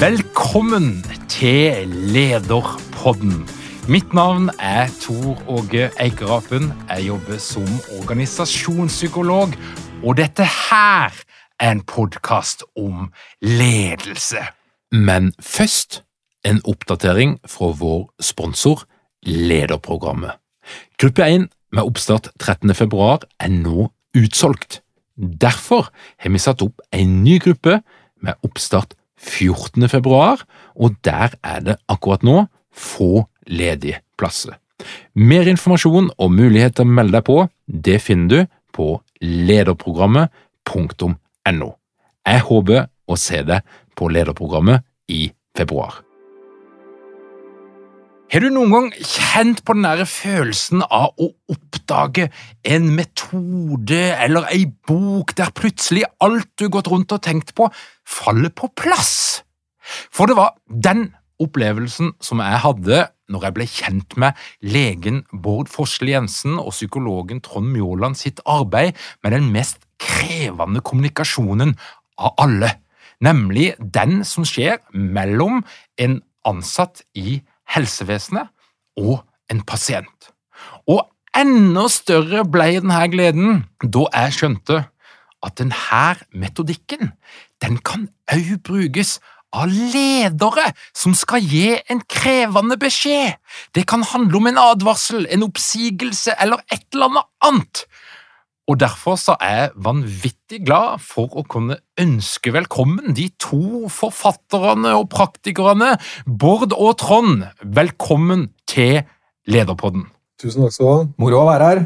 Velkommen til Lederpodden. Mitt navn er Tor Åge Eikerapen. Jeg jobber som organisasjonspsykolog, og dette her er en podkast om ledelse. Men først en oppdatering fra vår sponsor Lederprogrammet. Gruppe 1 med oppstart 13. februar er nå utsolgt. Derfor har vi satt opp en ny gruppe med oppstart 14. februar, og der er det akkurat nå få ledige plasser. Mer informasjon og mulighet til å melde deg på, det finner du på lederprogrammet.no. Jeg håper å se deg på lederprogrammet i februar. Har du noen gang kjent på den der følelsen av å oppdage en metode eller ei bok der plutselig alt du gått rundt og tenkt på, faller på plass? For det var den opplevelsen som jeg hadde når jeg ble kjent med legen Bård Forsli Jensen og psykologen Trond Mjåland sitt arbeid med den mest krevende kommunikasjonen av alle, nemlig den som skjer mellom en ansatt i helsevesenet og en pasient. Og enda større ble denne gleden da jeg skjønte at denne metodikken den kan òg brukes av ledere som skal gi en krevende beskjed. Det kan handle om en advarsel, en oppsigelse eller et eller annet annet. Og Derfor så er jeg vanvittig glad for å kunne ønske velkommen de to forfatterne og praktikerne, Bård og Trond. Velkommen til Lederpodden. Tusen takk skal du ha. Moro å være her.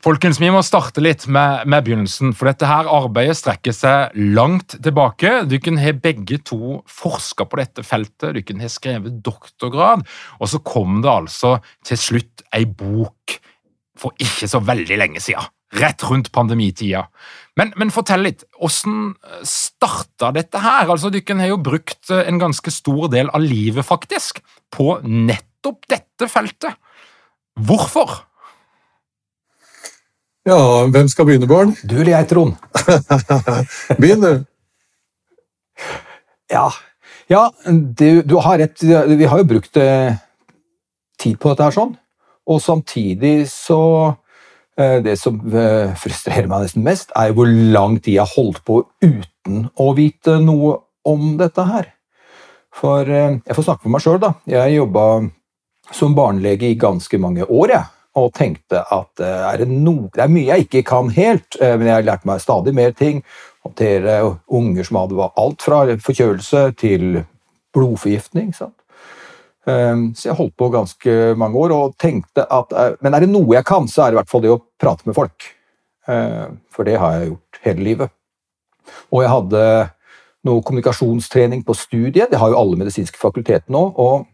Folkens, Vi må starte litt med, med, begynnelsen, for dette her arbeidet strekker seg langt tilbake. Dere har begge to forska på dette feltet, dere har skrevet doktorgrad, og så kom det altså til slutt ei bok for ikke så veldig lenge siden. Rett rundt pandemitida. Men, men fortell litt, hvordan starta dette her? Altså, Dere har jo brukt en ganske stor del av livet, faktisk, på nettopp dette feltet. Hvorfor? Ja, hvem skal begynne, Bård? Du eller jeg, Trond? Begynn, du. Ja, ja du, du, har rett. Vi har jo brukt eh, tid på dette her sånn. Og samtidig så eh, Det som eh, frustrerer meg nesten mest, er hvor lang tid jeg har holdt på uten å vite noe om dette her. For eh, jeg får snakke for meg sjøl, da. Jeg jobba som barnelege i ganske mange år, jeg og tenkte at er det, no, det, er mye jeg ikke kan helt, men jeg har lært meg stadig mer ting. Håndtere unger som hadde alt fra forkjølelse til blodforgiftning. Sant? Så jeg holdt på ganske mange år og tenkte at men er det noe jeg kan, så er det i hvert fall det å prate med folk. For det har jeg gjort hele livet. Og jeg hadde noe kommunikasjonstrening på studiet. Det har jo alle medisinske fakulteter nå. og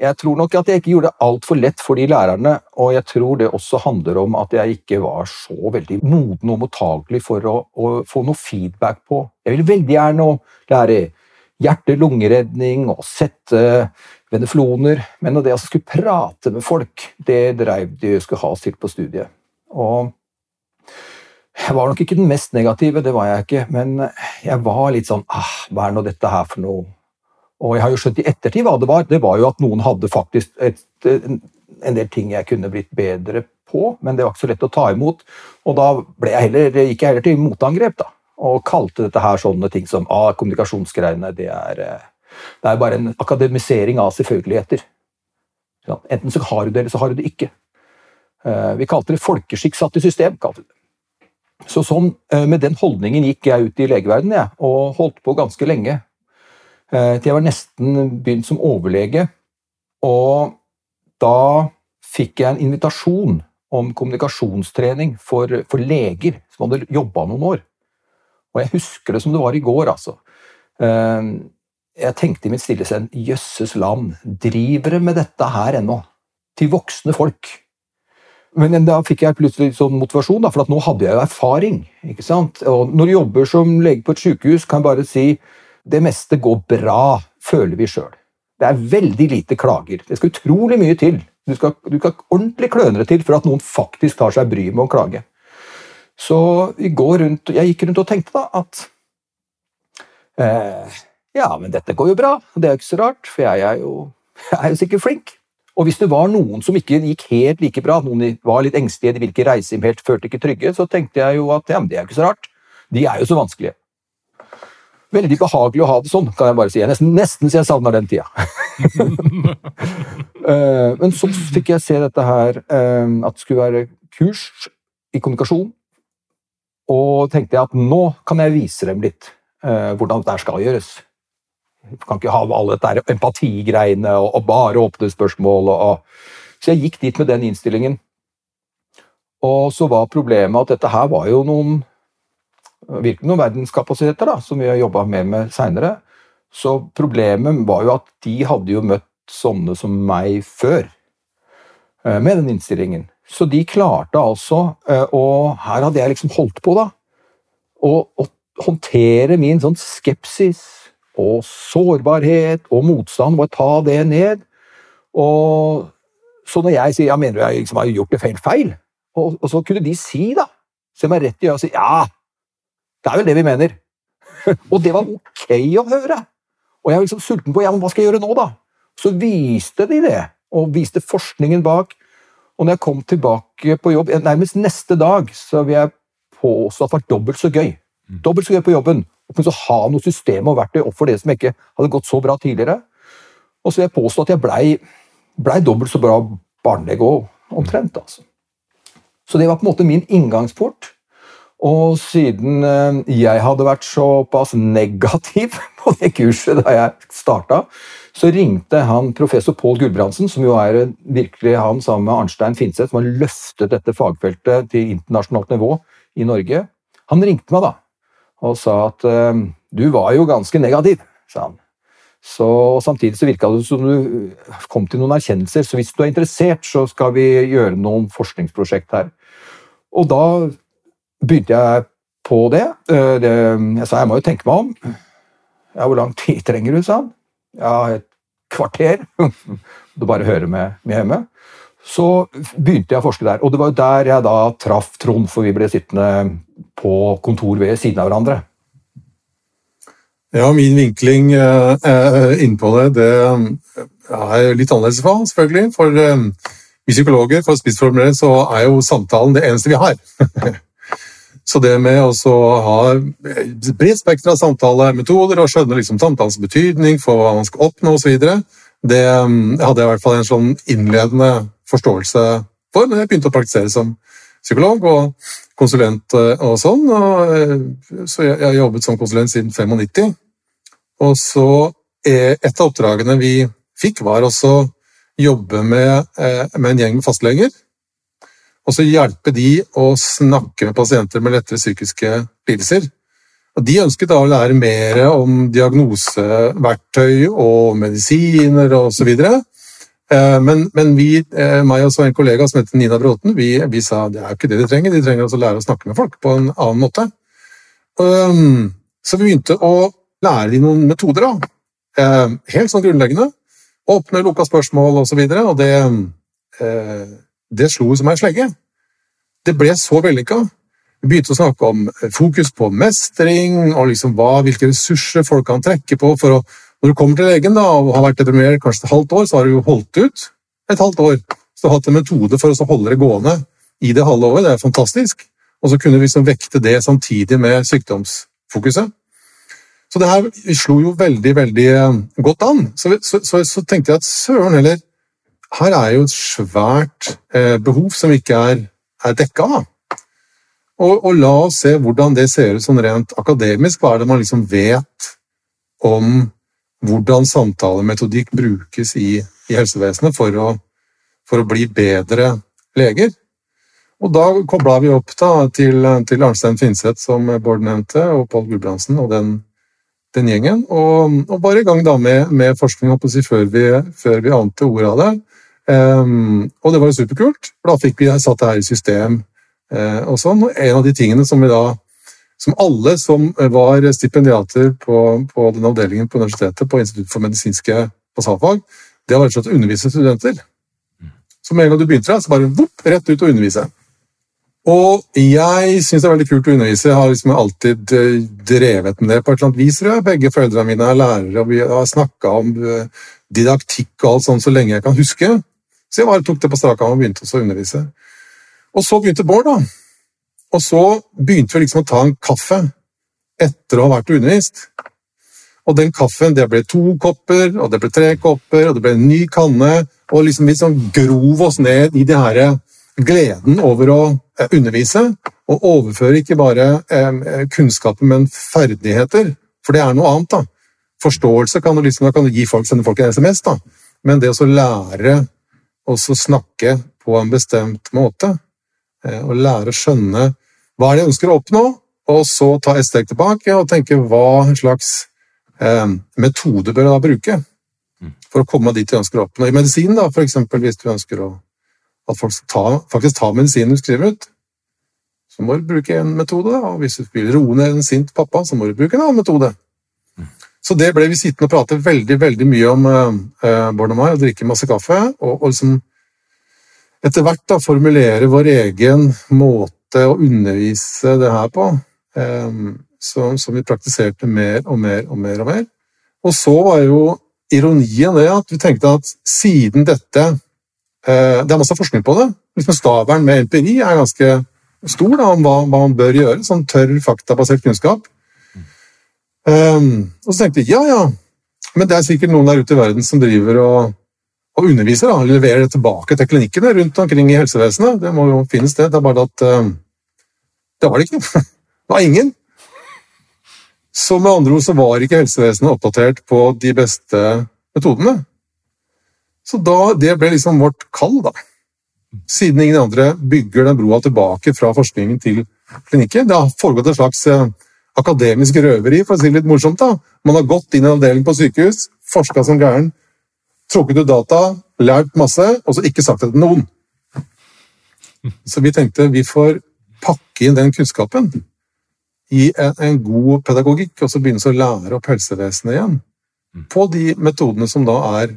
jeg tror nok at jeg ikke gjorde det altfor lett for de lærerne, og jeg tror det også handler om at jeg ikke var så veldig moden og mottakelig for å, å få noe feedback på. Jeg vil veldig gjerne lære hjerte-lungeredning og sette venefloner, men det å skulle prate med folk, det dreiv de skulle ha oss til på studiet. Og jeg var nok ikke den mest negative, det var jeg ikke, men jeg var litt sånn ah, Hva er nå dette her for noe? Og jeg har jo skjønt i ettertid hva det var. Det var jo at noen hadde faktisk et, en del ting jeg kunne blitt bedre på, men det var ikke så lett å ta imot. Og da jeg heller, gikk jeg heller til motangrep, da. Og kalte dette her sånne ting som ah, kommunikasjonsgreiene, det er, det er bare en akademisering av selvfølgeligheter. Enten så har du det, eller så har du det ikke. Eh, vi kalte det folkeskikk satt i system. kalte det. Så sånn, eh, Med den holdningen gikk jeg ut i legeverdenen jeg, og holdt på ganske lenge. Eh, til jeg var nesten begynt som overlege. Og da fikk jeg en invitasjon om kommunikasjonstrening for, for leger som hadde jobba noen år. Og jeg husker det som det var i går, altså. Eh, jeg tenkte i mitt stille sinn jøsses land, driver det med dette her ennå? Til voksne folk. Men da fikk jeg plutselig sånn motivasjon, da, for nå hadde jeg jo erfaring. ikke sant? Og når du jobber som lege på et sykehus, kan jeg bare si det meste går bra, føler vi sjøl. Det er veldig lite klager. Det skal utrolig mye til. Du skal, du skal ordentlig klønere til for at noen faktisk tar seg bryet med å klage. Så rundt, jeg gikk rundt og tenkte da at eh, Ja, men dette går jo bra. Det er jo ikke så rart, for jeg er jo, jeg er jo sikkert flink. Og hvis det var noen som ikke gikk helt like bra, noen var litt engstelige, de ville ikke reise hjem helt, følte ikke trygge, så tenkte jeg jo at ja, men det er jo ikke så rart. De er jo så vanskelige. Veldig behagelig å ha det sånn, kan jeg bare si. Jeg Nesten, nesten så jeg savner den tida. Eh, men så fikk jeg se dette her, eh, at det skulle være kurs i kommunikasjon. Og tenkte jeg at nå kan jeg vise dem litt eh, hvordan dette skal gjøres. Jeg kan ikke ha alle dette empatigreiene og, og bare åpne spørsmål. Og, og. Så jeg gikk dit med den innstillingen. Og så var problemet at dette her var jo noen virkelig noen verdenskapasiteter da, som vi har jobba mer med seinere. Så problemet var jo at de hadde jo møtt sånne som meg før eh, med den innstillingen. Så de klarte altså, eh, og her hadde jeg liksom holdt på, da, å håndtere min sånn skepsis og sårbarhet og motstand, og ta det ned. Og så når jeg sier ja, mener du jeg liksom har gjort det feil, feil? Og, og så kunne de si, da, se meg rett i øyet og si ja, det er vel det vi mener. og det var ok å høre. Og jeg var liksom sulten på ja, men hva skal jeg gjøre nå, da? Så viste de det, og viste forskningen bak. Og når jeg kom tilbake på jobb, nærmest neste dag, så vil jeg påstå at det var dobbelt så gøy. Mm. Dobbelt så gøy på jobben. Å kunne ha noe system og verktøy opp for det som ikke hadde gått så bra tidligere. Og så vil jeg påstå at jeg blei ble dobbelt så bra barnelege òg, omtrent. altså. Så det var på en måte min inngangsport. Og siden eh, jeg hadde vært såpass negativ på det kurset da jeg starta, så ringte han professor Pål Gulbrandsen, som jo er virkelig han sammen med Arnstein Finseth, som har løftet dette fagfeltet til internasjonalt nivå i Norge. Han ringte meg da og sa at eh, du var jo ganske negativ, sa han. Så Samtidig så virka det som du kom til noen erkjennelser, så hvis du er interessert, så skal vi gjøre noen forskningsprosjekt her. Og da begynte jeg på det. Eh, det. Jeg sa jeg må jo tenke meg om. Ja, hvor lang tid trenger du, sa han. Ja, et kvarter. Du bare hører med, med hjemme. Så begynte jeg å forske der, og det var jo der jeg da traff Trond, for vi ble sittende på kontor ved siden av hverandre. Ja, min vinkling eh, innpå det, det er litt annerledes for selvfølgelig. For vi psykologer, for spissformulere, så er jo samtalen det eneste vi har. Så det med å ha bredt spekter av samtalemetoder og skjønne liksom samtalens betydning for hva man skal oppnå osv., det um, hadde jeg i hvert fall en sånn innledende forståelse for når jeg begynte å praktisere som psykolog og konsulent uh, og sånn. Og, uh, så jeg har jobbet som konsulent siden 95. Og så et av oppdragene vi fikk, var også jobbe med, med en gjeng fastleger og så hjelpe de å snakke med pasienter med lettere psykiske lidelser. Og de ønsket da å lære mer om diagnoseverktøy og medisiner osv. Eh, men, men vi, eh, meg og en kollega som heter Nina Bråten, vi, vi sa det er jo ikke det de trenger, de trenger altså å lære å snakke med folk på en annen måte. Um, så vi begynte å lære dem noen metoder, da. Eh, helt sånn grunnleggende. Åpne, lukka spørsmål osv. Og, så videre, og det, det slo som ei slegge. Det ble så vellykka. Vi begynte å snakke om fokus på mestring, og liksom hva, hvilke ressurser folk kan trekke på. for å, Når du kommer til legen da, og har vært deprimert kanskje et halvt år, så har du jo holdt ut et halvt år. Så du har hatt en metode for å holde det gående i det halve året. Det er fantastisk. Og så kunne vi liksom vekte det samtidig med sykdomsfokuset. Så det her slo jo veldig, veldig eh, godt an. Så, så, så, så tenkte jeg at søren heller, her er jo et svært eh, behov som ikke er, er dekka. Og, og, la oss se hvordan det ser ut sånn rent akademisk. Hva er det man liksom vet om hvordan samtalemetodikk brukes i, i helsevesenet for å, for å, bli bedre leger? Og da kobla vi opp da, til, til Arnstein Finseth, som Bård nevnte, og Pål Gulbrandsen og den den gjengen. Og, og bare i gang da med, med forskning si, før, vi, før vi ante ordet av det. Um, og det var jo superkult, for da fikk vi satt det her i system. Uh, og sånn. Og en av de tingene som vi da som alle som var stipendiater på, på den avdelingen på universitetet på Institutt for medisinske basalfag, det var rett og slett å undervise studenter. Så med en gang du begynte der, så bare vopp, rett ut og undervise. Og jeg syns det er veldig kult å undervise. Jeg har liksom alltid eh, drevet med det på et eller annet vis. Jeg. Begge foreldrene mine er lærere, og vi har snakka om eh, didaktikk og alt sånt så lenge jeg kan huske. Så jeg bare tok det på strak arm og begynte å undervise. Og så begynte Bård, da. Og så begynte vi liksom å ta en kaffe etter å ha vært undervist. Og den kaffen det ble to kopper, og det ble tre kopper, og det ble en ny kanne. Og liksom vi sånn grov oss ned i det her gleden over å eh, undervise, og overføre ikke bare eh, kunnskapen, men ferdigheter. For det er noe annet. da. Forståelse kan du, liksom, da kan du gi folk, sende folk en SMS, da. men det å lære å snakke på en bestemt måte, eh, og lære å skjønne hva de ønsker å oppnå, og så ta et steg tilbake og tenke hva slags eh, metode bør jeg da bruke mm. for å komme dit jeg ønsker å oppnå. I medisin, da, for eksempel, hvis du ønsker å at folk ta, faktisk tar medisinen du skriver ut, så må du bruke en metode. Og hvis du vil roe ned en sint pappa, så må du bruke en annen metode. Så det ble vi sittende og prate veldig veldig mye om, eh, Bård og meg, og drikke masse kaffe. Og, og liksom etter hvert da formulere vår egen måte å undervise det her på. Eh, som, som, vi praktiserte mer og mer og mer og mer. Og så var jo ironien det at vi tenkte at siden dette Eh, det er masse forskning på det. Liksom Stavern med empiri er ganske stor da, om hva, hva, man bør gjøre. Sånn tørr, faktabasert kunnskap. Um, og så tenkte jeg ja, ja, men det er sikkert noen der ute i verden som driver og, og underviser. da, Leverer det tilbake til klinikkene rundt omkring i helsevesenet. Det må jo finnes, det. Det er bare at um, det var det ikke. det var ingen. Så med andre ord så var ikke helsevesenet oppdatert på de beste metodene. Så da, det ble liksom vårt kall, da. Siden ingen andre bygger den broa tilbake fra forskningen til klinikken. Det har foregått et slags eh, akademisk røveri, for å si det litt morsomt. da. Man har gått inn i en avdeling på sykehus, forska som gæren, trukket ut data, lært masse, og så ikke sagt det til noen. Så vi tenkte vi får pakke inn den kunnskapen i en, en god pedagogikk, og så begynne å lære opp helsevesenet igjen på de metodene som da er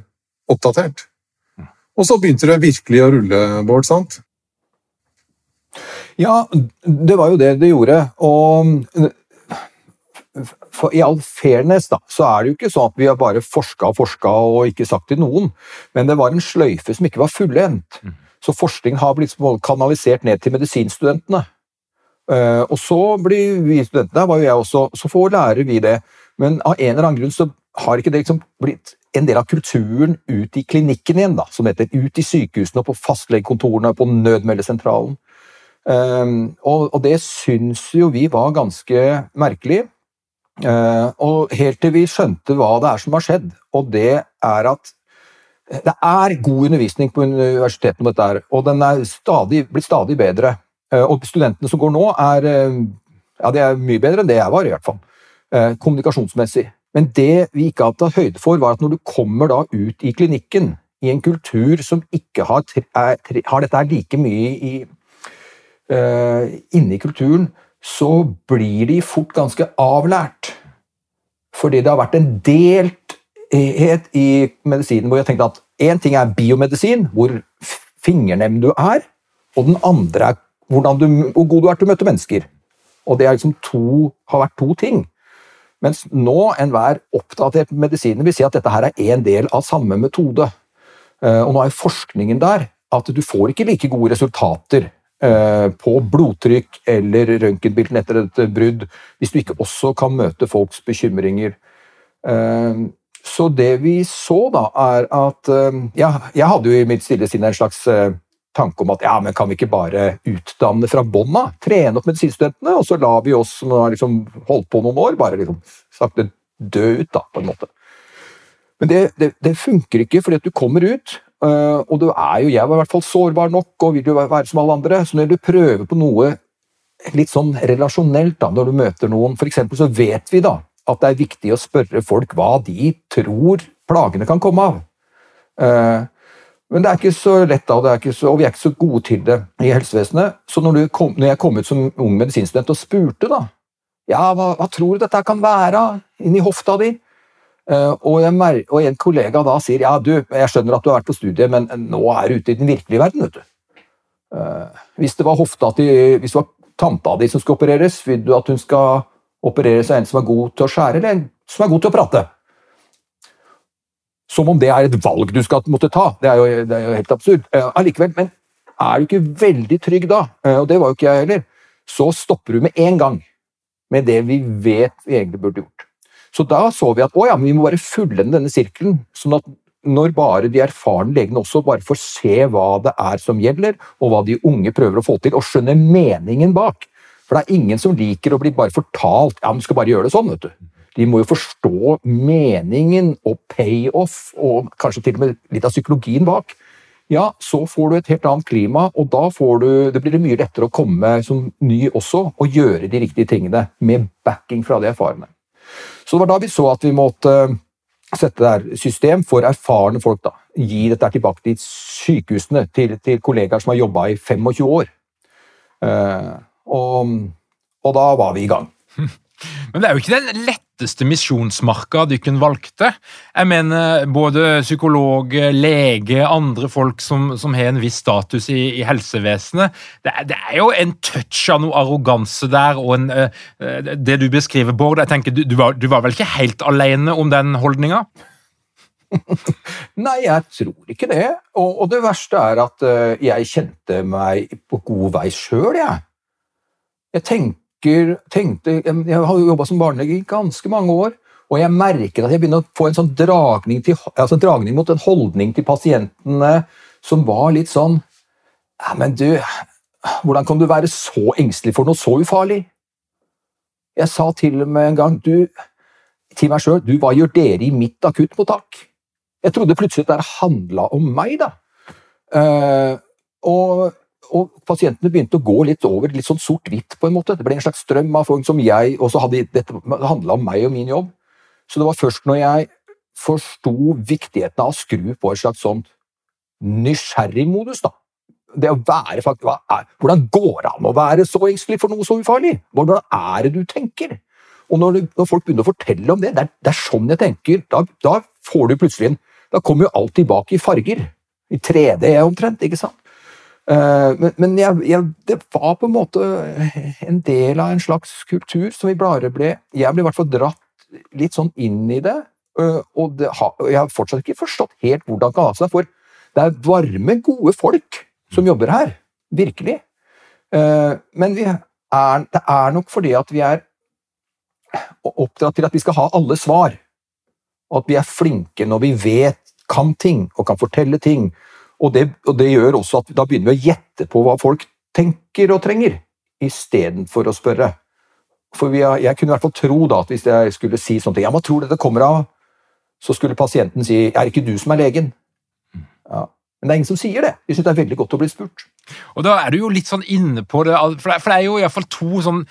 oppdatert. Og så begynte det virkelig å rulle, Bård, sant? Ja, det var jo det det gjorde. Og i all fairness da, så er det jo ikke sånn at vi har bare forska og forska og ikke sagt til noen, men det var en sløyfe som ikke var fullendt. Så forskning har blitt kanalisert ned til medisinstudentene. Eh, og så blir vi studentene, der var jo jeg også, så får lære vi det. Men av en eller annen grunn så har ikke det liksom blitt en del av kulturen ut i klinikken igjen, da, som heter ut i sykehusene, og på fastlegekontorene, på nødmeldesentralen. Um, og, og, det syns jo vi var ganske merkelig. Uh, og helt til vi skjønte hva det er som har skjedd, og det er at det er god undervisning på universitetene om dette, her, og den er stadig, blitt stadig bedre. Uh, og studentene som går nå, er, uh, ja, det er mye bedre enn det jeg var, i hvert fall. Kommunikasjonsmessig. Men det vi ikke har tatt høyde for, var at når du kommer da ut i klinikken, i en kultur som ikke har, er, har dette like mye i, uh, inne i kulturen, så blir de fort ganske avlært. Fordi det har vært en delthet i medisinen hvor jeg tenkte at én ting er biomedisin, hvor fingernem du er, og den andre er du, hvor god du er til å møte mennesker. Og det liksom to, har vært to ting. Mens nå enhver oppdatert medisiner vil si at dette her er en del av samme metode. Eh, Og nå er forskningen der at du får ikke like gode resultater på blodtrykk eller røntgenbilden etter et brudd hvis du ikke også kan møte folks bekymringer. Eh, Så det vi så, da, er at eh, ja, Jeg hadde jo i mitt stille sinn en slags eh, tanke om at ja, men kan vi ikke bare utdanne fra bånn av? Trene opp medisinstudentene, og så lar vi oss som har liksom holdt på noen år, bare liksom sakte dø ut, da, på en måte. Men det, det, det funker ikke, fordi at du kommer ut, og du er jo Jeg var i hvert fall sårbar nok og vil jo være som alle andre. Så når du prøver på noe litt sånn relasjonelt, da, når du møter noen For eksempel så vet vi da at det er viktig å spørre folk hva de tror plagene kan komme av. Eh, men det er ikke så lett, da, så, og vi er ikke så gode til det i helsevesenet. Så når, kom, når jeg kom ut som ung medisinstudent og spurte da, ja, hva, hva tror du dette kan være inni hofta di? Eh, og, jeg, og en kollega da sier ja, du, jeg skjønner at du har vært på studiet, men nå er du ute i den virkelige verden. vet du. Eh, hvis det var hofta til, hvis det var tanta di som skal opereres, vil du at hun skal opereres av en som er god til å skjære, eller en som er god til å prate? Som om det er et valg du skal måtte ta. Det er jo, det er jo helt absurd. Eh, Allikevel, men er du ikke veldig trygg da, og det var jo ikke jeg heller, så stopper du med en gang med det vi vet vi egentlig burde gjort. Så da så vi at å ja, vi må bare fullende denne sirkelen, sånn at når bare de erfarne legene også bare får se hva det er som gjelder, og hva de unge prøver å få til, og skjønner meningen bak. For det er ingen som liker å bli bare fortalt ja, man skal bare gjøre det sånn. vet du. De må jo forstå meningen og payoff, og kanskje til og med litt av psykologien bak. Ja, så får du et helt annet klima, og da du, det blir det mye lettere å komme som ny også, og gjøre de riktige tingene, med backing fra de erfarne. Så det var da vi så at vi måtte eh, sette det her system for erfarne folk. da. Gi dette tilbake til sykehusene, til, til kollegaer som har jobba i 25 år. Uh, og, og da var vi i gang. Men det er jo ikke den letteste misjonsmarka Dykken valgte. Jeg mener både psykolog, lege, andre folk som, som har en viss status i, i helsevesenet. Det er, det er jo en touch av noe arroganse der, og en, eh, det du beskriver, Bård. jeg tenker, du, du, var, du var vel ikke helt alene om den holdninga? Nei, jeg tror ikke det. Og, og det verste er at eh, jeg kjente meg på god vei sjøl, jeg. Jeg tenker, tenkte Jeg har jo jobba som barnelege i ganske mange år, og jeg merker at jeg begynner å få en sånn dragning, til, altså en dragning mot en holdning til pasientene som var litt sånn ja, Men du, hvordan kan du være så engstelig for noe så ufarlig? Jeg sa til og med en gang du, til meg sjøl du, hva gjør dere i mitt akuttmottak? Jeg trodde plutselig at det handla om meg, da. Uh, og, og pasientene begynte å gå litt over litt sånn sort-hvitt, på en måte. Det ble en slags strøm av folk som jeg Og så hadde dette handla om meg og min jobb. Så det var først når jeg forsto viktigheten av å skru på et slags sånt nysgjerrig modus, da. Det å være faktisk, er, Hvordan går det an å være så engstelig for noe så ufarlig? Hvordan er det du tenker? Og når, du, når folk begynner å fortelle om det, det er, det er sånn jeg tenker, da, da får du plutselig en Da kommer jo alt tilbake i farger. I 3D omtrent, ikke sant? Eh, men men jeg, jeg, det var på en måte en del av en slags kultur som vi bare ble Jeg ble i hvert fall dratt litt sånn inn i det, eh, og det og jeg har fortsatt ikke forstått helt hvordan det kan ha seg, for det er varme, gode folk som jobber her. Virkelig. Eh, Men vi er, det er nok fordi at vi er oppdratt til at vi skal ha alle svar, og at vi er flinke når vi vet, kan ting og kan fortelle ting. Og det, og det gjør også at da begynner vi å gjette på hva folk tenker og trenger, istedenfor å spørre. For har, jeg kunne i hvert fall tro da, at hvis jeg skulle si sånne ting, ja, hva tror du det kommer av? Så skulle pasienten si, er det ikke du som er legen? Ja. Men det er ingen som sier det. De synes det er veldig godt å bli spurt. Og da er du jo litt sånn inne på det, for det er jo iallfall to sånn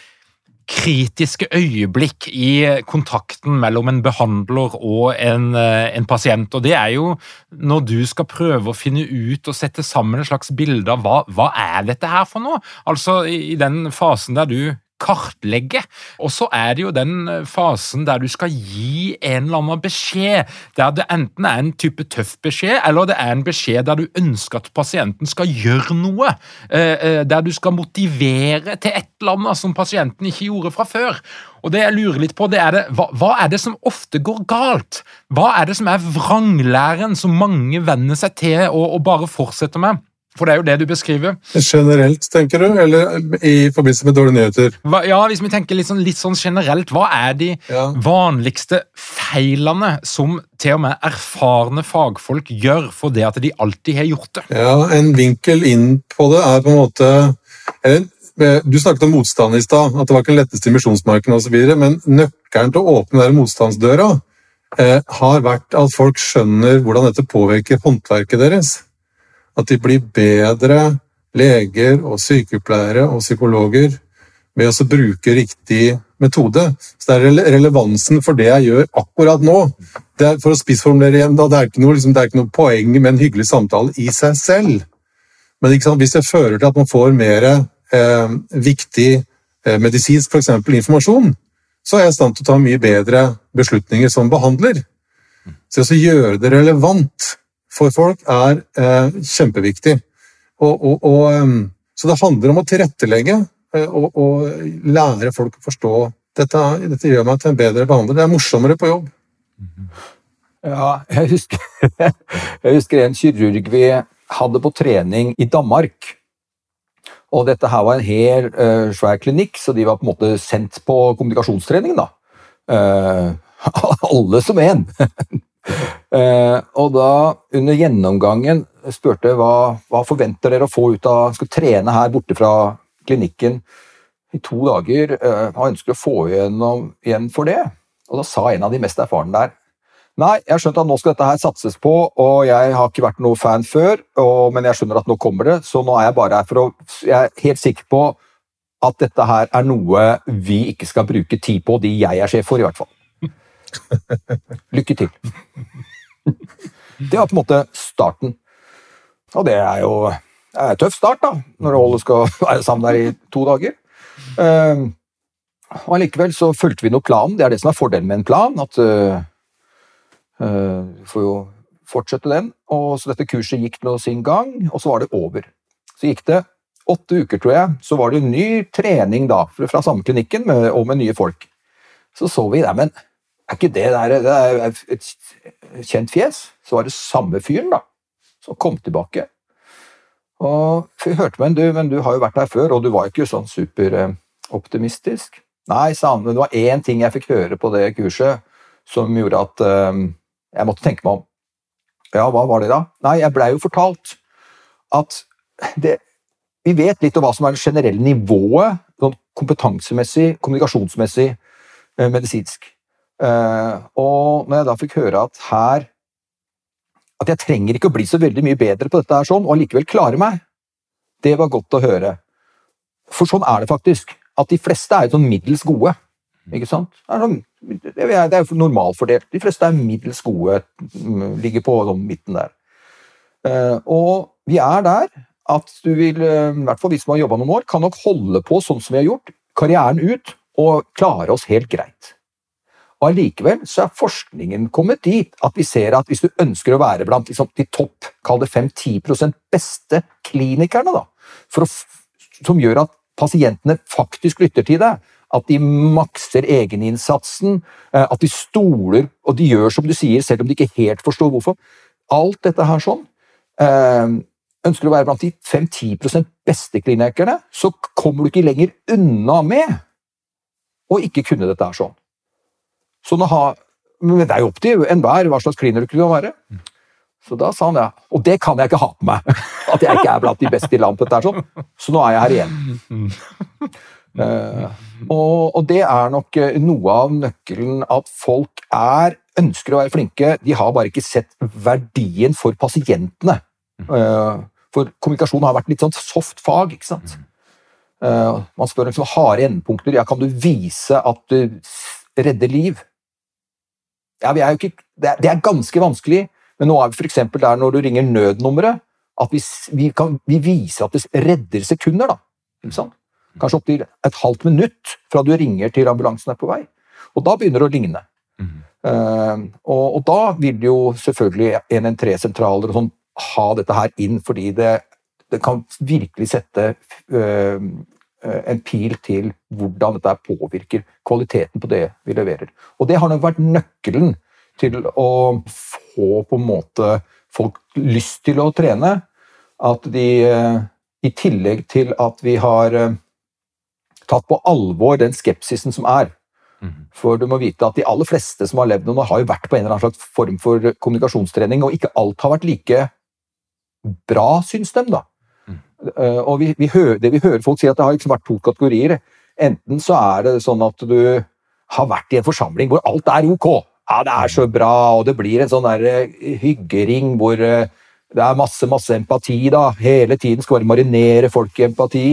kritiske øyeblikk i kontakten mellom en behandler og en, eh, en, pasient. Og det er jo når du skal prøve å finne ut og sette sammen et slags bilde av hva, hva er dette her for noe? Altså i den fasen der du kartlegge. Og så er det jo den eh, fasen der du skal gi en eller annen beskjed, der det enten er en type tøff beskjed, eller det er en beskjed der du ønsker at pasienten skal gjøre noe. Eh, eh, der du skal motivere til et eller annet som pasienten ikke gjorde fra før. Og det jeg lurer litt på, det er det, hva, hva, er det som ofte går galt? Hva er det som er vranglæren som mange venner seg til og, og bare fortsetter med? For det er jo det du beskriver. Generelt, tenker du? Eller i forbindelse med dårlige nyheter? Hva, ja, hvis vi tenker litt sånn, litt sånn, generelt, hva er de ja. vanligste feilene som til og med erfarne fagfolk gjør for det at de alltid har gjort det? Ja, En vinkel inn på det er på en måte eller, Du snakket om motstand i stad, at det var ikke den letteste misjonsmarken osv., men nøkkelen til å åpne den motstandsdøra eh, har vært at folk skjønner hvordan dette påvirker håndverket deres. At de blir bedre leger og sykepleiere og psykologer med å bruke riktig metode. Så det er relevansen for det jeg gjør akkurat nå. Er, for å spissformulere igjen, da, det, er noe, liksom, det, er ikke noe, poeng med en hyggelig samtale i seg selv. Men hvis det fører til at man får mer eh, viktig eh, medisinsk for eksempel, informasjon, så er jeg i stand til å ta mye bedre beslutninger som behandler. Så å gjøre det relevant for folk er eh, kjempeviktig. Og, og, og, ehm, så det handler om å tilrettelegge eh, og, og lære folk å forstå dette, dette, gjør meg til en bedre behandler. Det er morsommere på jobb. Ja, jeg husker, jeg husker en kirurg vi hadde på trening i Danmark. Og dette her var en hel uh, svær klinikk, så de var på en måte sendt på kommunikasjonstrening. da. Uh, alle som én. Eh, og da, under gjennomgangen, spurte hva, hva forventer dere å få ut av Skal trene her borte fra klinikken i to dager. Eh, hva ønsker å få igjennom, igjen for det? Og da sa en av de mest erfarne der Nei, jeg har skjønt at nå skal dette her satses på, og jeg har ikke vært noe fan før, og, men jeg skjønner at nå kommer det, så nå er jeg bare her for å Jeg er helt sikker på at dette her er noe vi ikke skal bruke tid på, de jeg er sjef for, i hvert fall. Lykke til. Det var på en måte starten. Og det er jo en tøff start, da, når holdet skal være sammen der i to dager. Uh, og Allikevel så fulgte vi noe planen. Det er det som er fordelen med en plan. at uh, uh, Du får jo fortsette den. Og Så dette kurset gikk nå sin gang, og så var det over. Så gikk det åtte uker, tror jeg. Så var det ny trening da, fra samme klinikken med, og med nye folk. Så så vi der, men er ikke det der det er et kjent fjes? Så var det samme fyren, da, som kom tilbake. Og jeg hørte en, du, men du har jo vært der før, og du var ikke sånn superoptimistisk. Nei, sa han, men det var én ting jeg fikk høre på det kurset som gjorde at um, jeg måtte tenke meg om. Ja, hva var det da? Nei, jeg blei jo fortalt at det, Vi vet litt om hva som er det generelle nivået sånn kompetansemessig, kommunikasjonsmessig, eh, medisinsk. Uh, og når jeg da fikk høre at her At jeg trenger ikke å bli så veldig mye bedre på dette her sånn, og allikevel klare meg, det var godt å høre. For sånn er det faktisk. At de fleste er sånn middels gode. Ikke sant? Det er, sånn, det er jo normalfordelt. De fleste er middels gode, mm, ligger på sånn midten der. Uh, og vi er der at du vil, uh, i hvert fall vi som har jobba noen år, kan nok holde på sånn som vi har gjort, karrieren ut, og klare oss helt greit. Og Allikevel så er forskningen kommet dit at vi ser at hvis du ønsker å være blant liksom, de topp kall det 5-10 beste klinikerne, da, å, som gjør at pasientene faktisk lytter til deg, at de makser egeninnsatsen, eh, at de stoler og de gjør som du sier, selv om de ikke helt forstår hvorfor. Alt dette her sånn. Eh, ønsker du å være blant de 5-10% beste klinikerne, så kommer du ikke lenger unna med å ikke kunne dette her sånn. Har, men det er jo opp til enhver hva slags kliner du kan være. Så da sa han ja. Og det kan jeg ikke ha på meg! At jeg ikke er blant de beste i landet. Der, sånn. Så nå er jeg her igjen. Uh, og, og, det er nok eh, noe av nøkkelen at folk er, ønsker å være flinke. De har bare ikke sett verdien for pasientene. Uh, for kommunikasjon har vært litt sånn soft fag. ikke sant? Uh, man spør liksom harde endepunkter. Ja, kan du vise at du redder liv? Ja, vi er ikke, det, er, det er ganske vanskelig, men nå er vi f.eks. der når du ringer nødnummeret, at vi, vi, kan, vi viser at det redder sekunder. da. Ikke sant? Kanskje opptil et halvt minutt fra du ringer til ambulansen er på vei. Og da begynner det å ligne. Eh, og, og da vil jo selvfølgelig 113-sentraler og sånn ha dette her inn, fordi det, det kan virkelig sette eh, en pil til hvordan dette påvirker kvaliteten på det vi leverer. Og det har nok vært nøkkelen til å få på en måte folk lyst til å trene. At de, eh, i tillegg til at vi har eh, tatt på alvor den skepsisen som er, for du må vite at de aller fleste som har levd noen, har jo vært på en eller annen slags form for kommunikasjonstrening, og ikke alt har vært like bra, syns dem, da. Eh, og vi, vi hører, det vi hører folk si, at det har liksom vært to kategorier. Enten så er det sånn at du har vært i en forsamling hvor alt er ok. Ja, det er så bra, og det blir en sånn der eh, hyggering hvor eh, det er masse, masse empati, da. Hele tiden skal bare marinere folk i empati.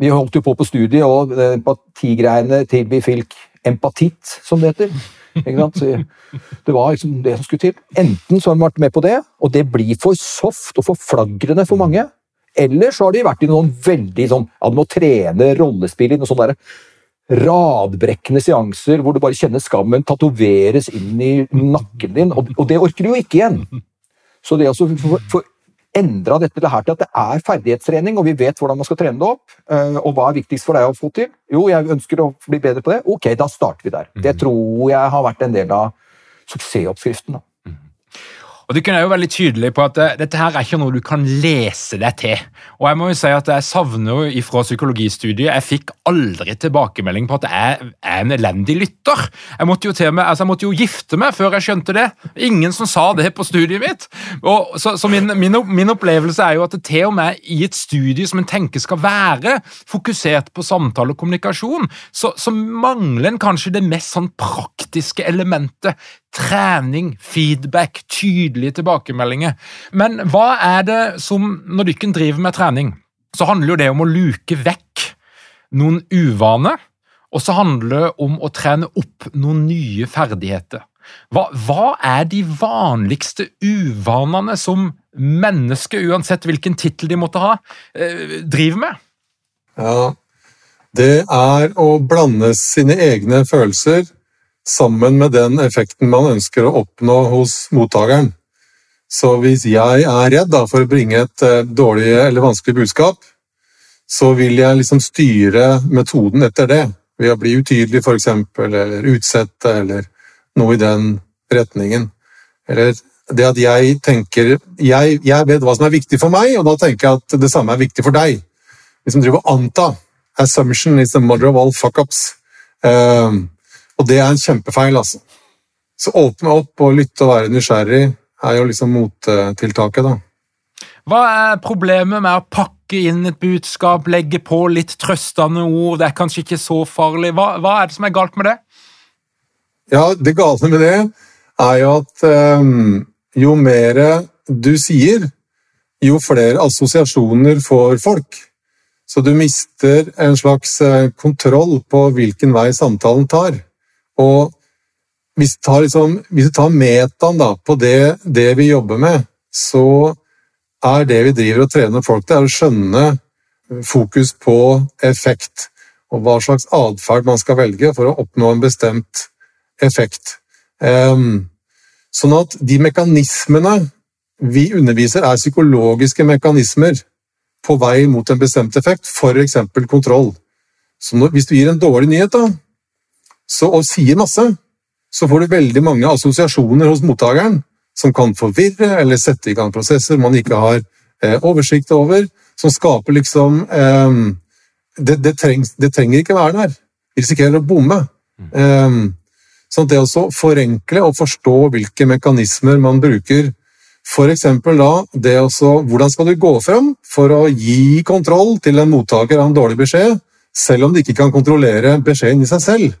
Vi holdt jo på på studiet, og empatigreiene til vi fikk empatitt, som det heter. Det var liksom det som skulle til. Enten så har de vært med på det, og det blir for soft og for flagrende for mange. Eller så har de vært i noen veldig sånn Ja, du må trene rollespill i noen sånne der radbrekkende seanser hvor du bare kjenner skammen tatoveres inn i nakken din, og, det orker du jo ikke igjen. Så det å altså for endra dette her til at det er ferdighetstrening, og vi vet hvordan man skal trene det opp, eh, og hva er viktigst for deg å få til? Jo, jeg ønsker å bli bedre på det. Ok, da starter vi der. Det tror jeg har vært en del av suksessoppskriften. da. Og Du er jo veldig tydelig på at eh, dette her er ikke noe du kan lese deg til. Og Jeg må jo si at jeg savner jo ifra psykologistudiet Jeg fikk aldri tilbakemelding på at jeg er en elendig lytter. Jeg måtte jo meg, altså jeg måtte jo gifte meg før jeg skjønte det. Ingen som sa det på studiet mitt. Og så, så min, min, min opplevelse er jo at det til og med i et studie som en tenker skal være fokusert på samtale og kommunikasjon, så, så mangler en kanskje det mest sånn praktiske elementet. Trening, feedback, tydelige tilbakemeldinger. Men hva er det som, når dere driver med trening, så handler jo det om å luke vekk noen uvaner, og så handler det om å trene opp noen nye ferdigheter. Hva, hva er de vanligste uvanene som mennesker, uansett hvilken tittel de måtte ha, eh, driver med? Ja, det er å blande sine egne følelser sammen med den effekten man ønsker å oppnå hos mottakeren. Så hvis jeg er redd da, for å bringe et eh, dårlig eller vanskelig budskap, så vil jeg liksom styre metoden etter det. Ved å bli utydelig, eksempel, eller utsette, eller noe i den retningen. Eller det at jeg tenker jeg, jeg vet hva som er viktig for meg, og da tenker jeg at det samme er viktig for deg. Liksom driver og anta. Assumption is the mother of all fuck-ups. Ehm, og det er en kjempefeil, altså. Så åpne opp og lytte og være nysgjerrig er jo liksom mottiltaket, da. Hva er problemet med å pakke inn et budskap, legge på litt trøstende ord, det er kanskje ikke så farlig? Hva, hva er det som er galt med det? Ja, det gale med det er jo at um, jo mer du sier, jo flere assosiasjoner får folk. Så du mister en slags eh, kontroll på hvilken vei samtalen tar. Og hvis du tar, liksom, hvis du tar metaen da, på det, det vi jobber med, så er det vi driver og trener folk til, er å skjønne fokus på effekt, og hva slags atferd man skal velge for å oppnå en bestemt effekt. Um, sånn at de mekanismene vi underviser, er psykologiske mekanismer på vei mot en bestemt effekt, f.eks. kontroll. Så hvis du gir en dårlig nyhet da, så, og sier masse, så får du veldig mange assosiasjoner hos mottakeren som kan forvirre eller sette i gang prosesser man ikke har eh, oversikt over, som skaper liksom eh, det, det, trengs, det trenger ikke være der. Vi risikerer å bomme. Eh, sånn at det å forenkle og forstå hvilke mekanismer man bruker eksempel da, det også, hvordan skal du gå frem for å gi kontroll til en mottaker av en dårlig beskjed, selv om de ikke kan kontrollere beskjeden i seg selv.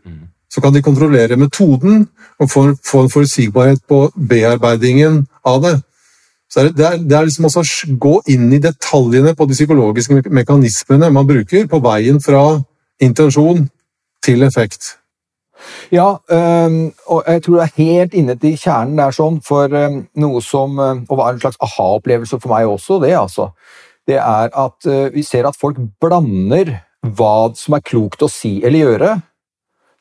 Så kan de kontrollere metoden og få, få en forutsigbarhet på bearbeidingen av det. Så det, er, det er liksom å gå inn i detaljene på de psykologiske mekanismene man bruker på veien fra intensjon til effekt. Ja, og jeg tror det er helt inne til kjernen der sånn, for noe som Og var en slags aha-opplevelse for meg også, det altså. Det er at øh, vi ser at folk blander hva som er klokt å si eller gjøre,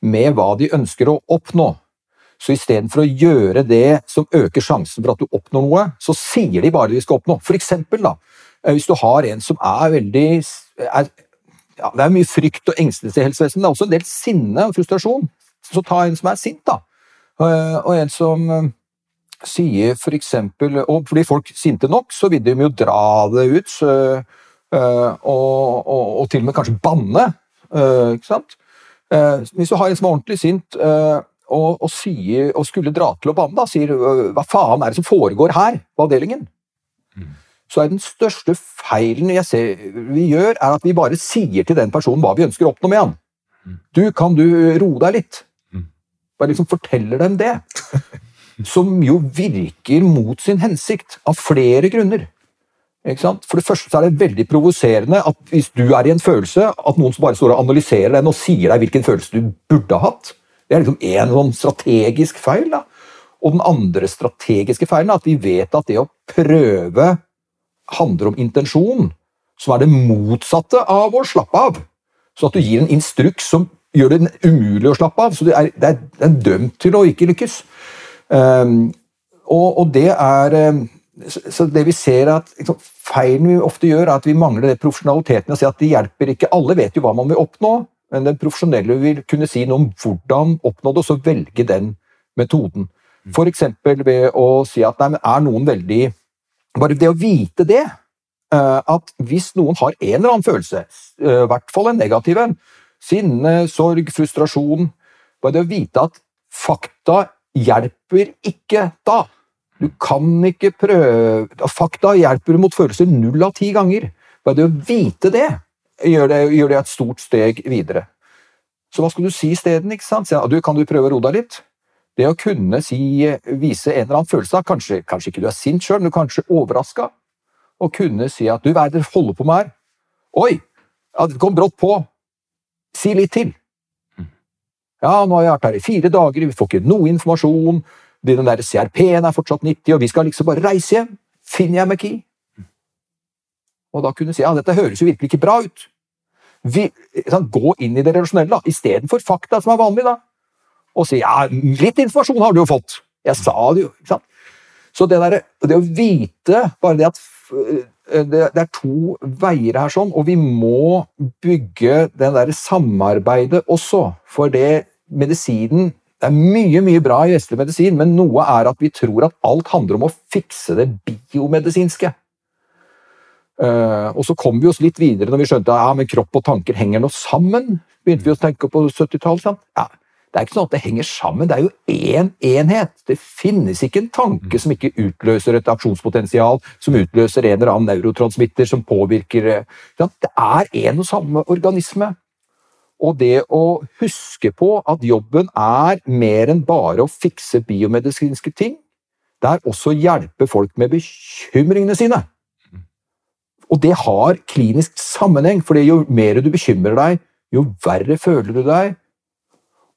med hva de ønsker å oppnå. Så istedenfor å gjøre det som øker sjansen for at du oppnår noe, så sier de bare det de skal oppnå. For eksempel, da, øh, hvis du har en som er veldig er, ja, Det er mye frykt og engstelse i helsevesenet, det er også en del sinne og frustrasjon. Så ta en som er sint, da. Eh, Og en som eh, sier for eksempel Og fordi folk sinte nok, så vil de jo dra det ut. Så, eh, og, og, og til og med kanskje banne. eh, Ikke sant? Eh, Hvis du har en som er ordentlig sint eh, og, og, sier, og skulle dra til Obama, da, sier eh, hva faen er det som foregår her på avdelingen? Så er den største feilen jeg ser vi gjør, er at vi bare sier til den personen hva vi ønsker å oppnå med han. Du, kan du roe deg litt? Mm. Bare liksom forteller dem det. Som jo virker mot sin hensikt, av flere grunner. For det første er det veldig provoserende at hvis du er i en følelse, at noen som bare står og analyserer den og sier deg hvilken følelse du burde ha hatt. Det er liksom en sånn strategisk feil. da. Og den andre strategiske feilen er at vi vet at det å prøve handler om intensjon, som er det motsatte av å slappe av. Så at du gir en instruks som gjør det umulig å slappe av. Så det er, det er, det er dømt til å ikke lykkes. Um, og, og det er ehm, så- det vi ser er at liksom, Feilen vi ofte gjør, er at vi mangler det profesjonaliteten og si at det hjelper ikke. Alle vet jo hva man vil oppnå, men den profesjonelle vil kunne si noe om hvordan oppnå det, og så velge den metoden. For eksempel ved å si at nei, er noen veldig Bare det å vite det, eh, at hvis noen har en eller annen følelse, eh, i hvert fall en negativ en, sinne, sorg, frustrasjon Bare det å vite at fakta hjelper ikke da. Du kan ikke prøve Fakta hjelper mot følelser null av ti ganger. Bare det å vite det gjør det, gjør det et stort steg videre. Så hva skal du si isteden? kan du prøve å roe deg litt? Det å kunne si, vise en eller annen følelse, av kanskje, kanskje ikke du er sint sjøl, men du er kanskje overraska, og kunne si at du, hva er det dere holder på med her? Oi, ja, det kom brått på. Si litt til. Ja, nå har jeg vært her i fire dager, vi får ikke noe informasjon, den der CRP-en er fortsatt 90, og vi skal liksom bare reise hjem. Finner jeg McKee? Og da kunne du si ja, dette høres jo virkelig ikke bra ut. Vi, sånn, gå inn i det relasjonelle istedenfor fakta, som er vanlig, da. Og si ja, litt informasjon har du jo fått. Jeg sa det jo. ikke sant? Så det, der, det å vite bare det at øh, det, det er to veier her, sånn, og vi må bygge det der samarbeidet også. For det medisinen Det er mye mye bra i vestlig medisin, men noe er at vi tror at alt handler om å fikse det biomedisinske. Eh, og så kom vi oss litt videre når vi skjønte at ja, men kropp og tanker henger nå sammen. begynte vi å tenke på 70-tallet. Ja, det er ikke sånn at det henger sammen, det er jo én enhet. Det finnes ikke en tanke som ikke utløser et aksjonspotensial, som utløser en eller annen neurotransmitter som påvirker eh, Det er en og samme organisme. Og det å huske på at jobben er mer enn bare å fikse biomedisinske ting, det er også å hjelpe folk med bekymringene sine. Og det har klinisk sammenheng, for jo mer du bekymrer deg, jo verre føler du deg.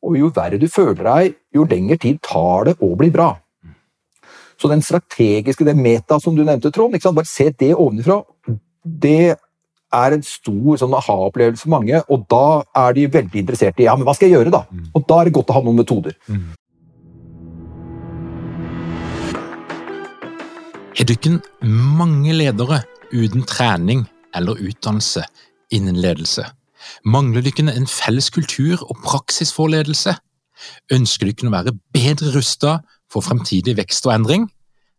Og jo verre du føler deg, jo lengre tid tar det å bli bra. Så den strategiske, det meta som du nevnte, Trond, bare se det ovenfra. Det er en stor sånn aha-opplevelse for mange, og da er de veldig interessert i ja, men hva skal jeg gjøre da? Og da er det godt å ha noen metoder. Har dere mange ledere uten trening eller utdannelse innen ledelse? Mangler dere en felles kultur og praksis for ledelse? Ønsker dere å være bedre rusta for fremtidig vekst og endring?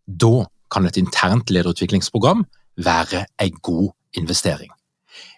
Da kan et internt lederutviklingsprogram være en god investering.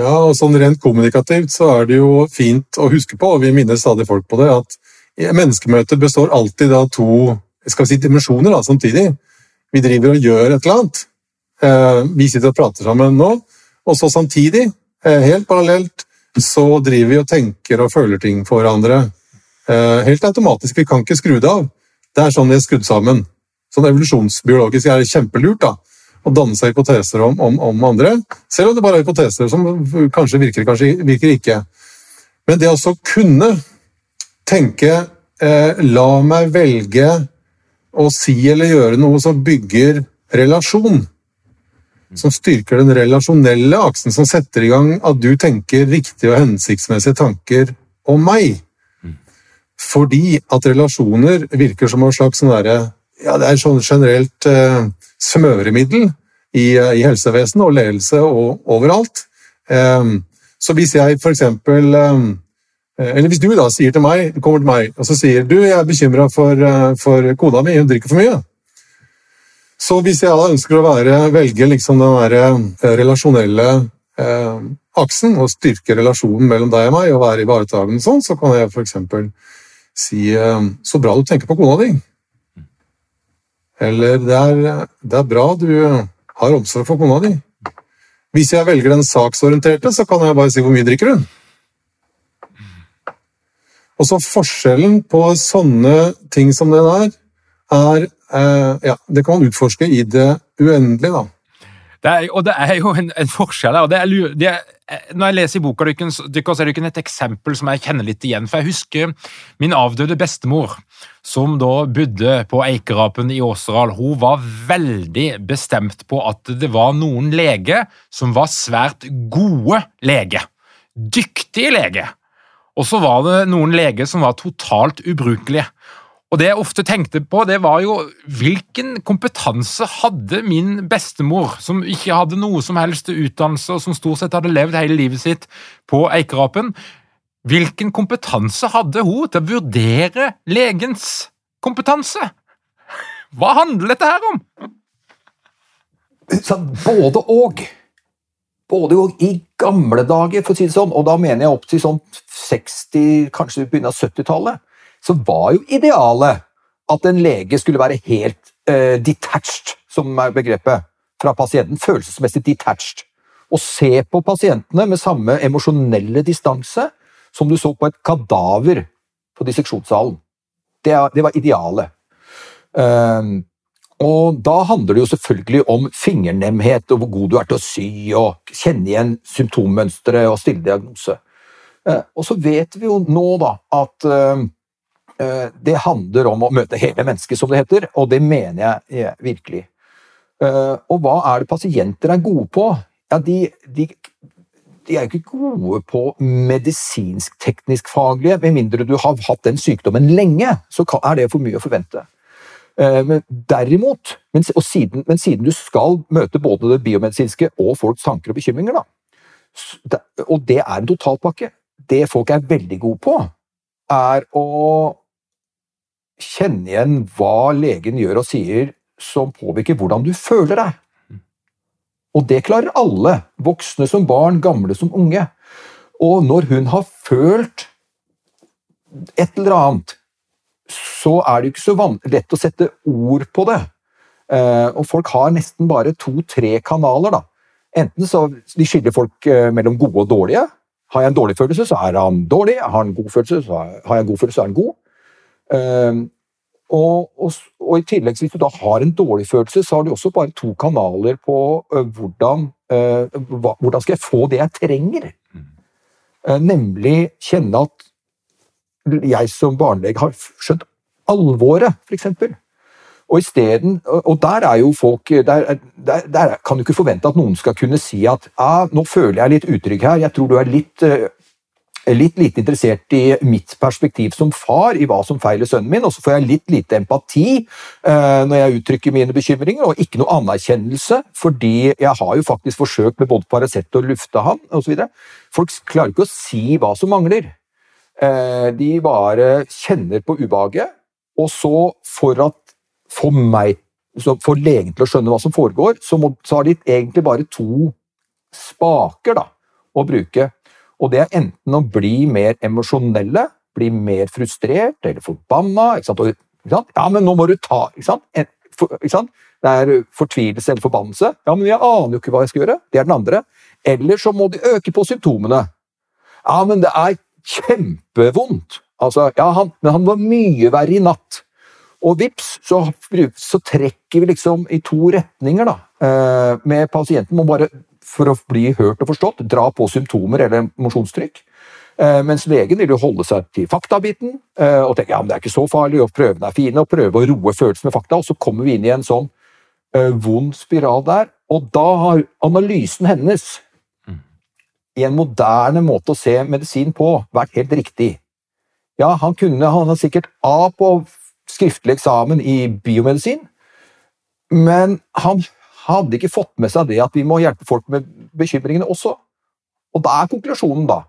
Ja, og sånn rent kommunikativt så er det jo fint å huske på, og vi minner stadig folk på det, at menneskemøter består alltid av to skal vi si, dimensjoner da, samtidig. Vi driver og gjør et eller annet. Eh, vi sitter og prater sammen nå, og så samtidig, eh, helt parallelt, så driver vi og tenker og føler ting for hverandre. Eh, helt automatisk. Vi kan ikke skru det av. Det er sånn vi er skrudd sammen. Sånn evolusjonsbiologisk er det kjempelurt. da, å danne seg hypoteser om, om, om, andre, selv om det bare er hypoteser som kanskje virker, kanskje virker ikke. Men det å kunne tenke eh, La meg velge å si eller gjøre noe som bygger relasjon. Som styrker den relasjonelle aksen, som setter i gang at du tenker riktige og hensiktsmessige tanker om meg. Fordi at relasjoner virker som en slags sånn derre ja, det er sånn generelt eh, smøremiddel i, eh, i helsevesenet og ledelse og overalt. Eh, så hvis jeg f.eks. Eh, eller hvis du da sier til meg, kommer til meg og så sier du jeg er bekymra for, eh, for kona mi, hun drikker for mye. Så hvis jeg da ønsker å være, velge liksom den der eh, relasjonelle eh, aksen og styrke relasjonen mellom deg og meg og være ivaretakende sånn, så kan jeg f.eks. si så bra du tenker på kona di. Eller det er, det er bra du har omsorg for kona di. Hvis jeg velger den saksorienterte, så kan jeg bare si hvor mye drikker hun. Og så Forskjellen på sånne ting som det der, er eh, ja, Det kan man utforske i det uendelige, da. Det er, og det er jo en, en forskjell her. og det er, det er, Når jeg leser i boka deres, er det ikke et eksempel som jeg kjenner litt igjen. For jeg husker min avdøde bestemor, som da bodde på Eikerapen i Åseral. Hun var veldig bestemt på at det var noen leger som var svært gode leger. Dyktige leger. Og så var det noen leger som var totalt ubrukelige. Og det jeg ofte tenkte på, det var jo hvilken kompetanse hadde min bestemor, som ikke hadde noe som helst utdannelse, og som stort sett hadde levd hele livet sitt på Eikerapen. Hvilken kompetanse hadde hun til å vurdere legens kompetanse? Hva handler dette her om? Både og. Både og i gamle dager, for å si det sånn, og da mener jeg opp til sånn 60, kanskje begynnelsen av 70-tallet så var jo idealet at en lege skulle være helt uh, detached, som er begrepet, fra pasienten. Følelsesmessig detached. Og se på pasientene med samme emosjonelle distanse som du så på et kadaver på disseksjonssalen. Det, det, var idealet. Um, og da handler det jo selvfølgelig om fingernemhet og hvor god du er til å sy, og kjenne igjen symptommønstre og stille diagnose. Uh, og så vet vi jo nå da at Eh, det handler om å møte hele mennesket, som det heter, og det mener jeg virkelig. Eh, og hva er det pasienter er gode på? Ja, de, de, de er jo ikke gode på medisinsk-teknisk faglige, med mindre du har hatt den sykdommen lenge, så er det for mye å forvente. Eh, men derimot, men siden, men siden du skal møte både det biomedisinske og folks tanker og bekymringer, da, og det er en totalpakke, det folk er veldig gode på, er å kjenne igjen hva legen gjør og sier som påvirker hvordan du føler deg. Og det klarer alle, voksne som barn, gamle som unge. Og når hun har følt et eller annet, så er det ikke så lett å sette ord på det. Eh, og folk har nesten bare to-tre kanaler. da. Enten så de skiller folk eh, mellom gode og dårlige. Har jeg en dårlig følelse, så er han dårlig. Har, har jeg en god følelse, så er han god. Uh, og, og, og, i tillegg, hvis du da har en dårlig følelse, så har du også bare to kanaler på uh, hvordan, uh, hvordan skal jeg få det jeg trenger. Uh, nemlig kjenne at jeg som barnelege har skjønt alvoret, f.eks. Og isteden Og der er jo folk der, der, der, kan du ikke forvente at noen skal kunne si at ah, 'nå føler jeg litt utrygg her, jeg tror du er litt litt lite interessert i mitt perspektiv som far, i hva som feiler sønnen min, og så får jeg litt lite empati uh, når jeg uttrykker mine bekymringer, og ikke noe anerkjennelse, fordi jeg har jo faktisk forsøkt med både Paracet og lufta han osv. Folk klarer ikke å si hva som mangler. Uh, de bare kjenner på ubehaget, og så for at for meg for legen til å skjønne hva som foregår, så, må, så har de egentlig bare to spaker, da å bruke. Og det er enten å bli mer emosjonelle, bli mer frustrert eller forbanna. Ikke sant? Og, ikke sant? Ja, men nå må du ta ikke sant? En, for, ikke sant? Det er fortvilelse eller forbannelse. Ja, men jeg aner jo ikke hva jeg skal gjøre. Det er den andre. Eller så må de øke på symptomene. Ja, men det er kjempevondt. Altså, ja, han, men han var mye verre i natt. Og vips, så, så trekker vi liksom i to retninger, da. Eh, med pasienten må bare, for å bli hørt og forstått, dra på symptomer eller emosjonstrykk. Eh, mens legen vil jo holde seg til faktabiten eh, og tenke ja, men det er ikke så farlig, og prøvene er fine, og prøve å roe følelsen med fakta. Og så kommer vi inn i en sånn vond spiral der. Og da har analysen hennes i en moderne måte å se medisin på vært helt riktig. Ja, han kunne han har sikkert A på skriftlig eksamen i biomedisin, men han hadde ikke fått med seg det at vi må hjelpe folk med bekymringene også. Og da er konklusjonen, da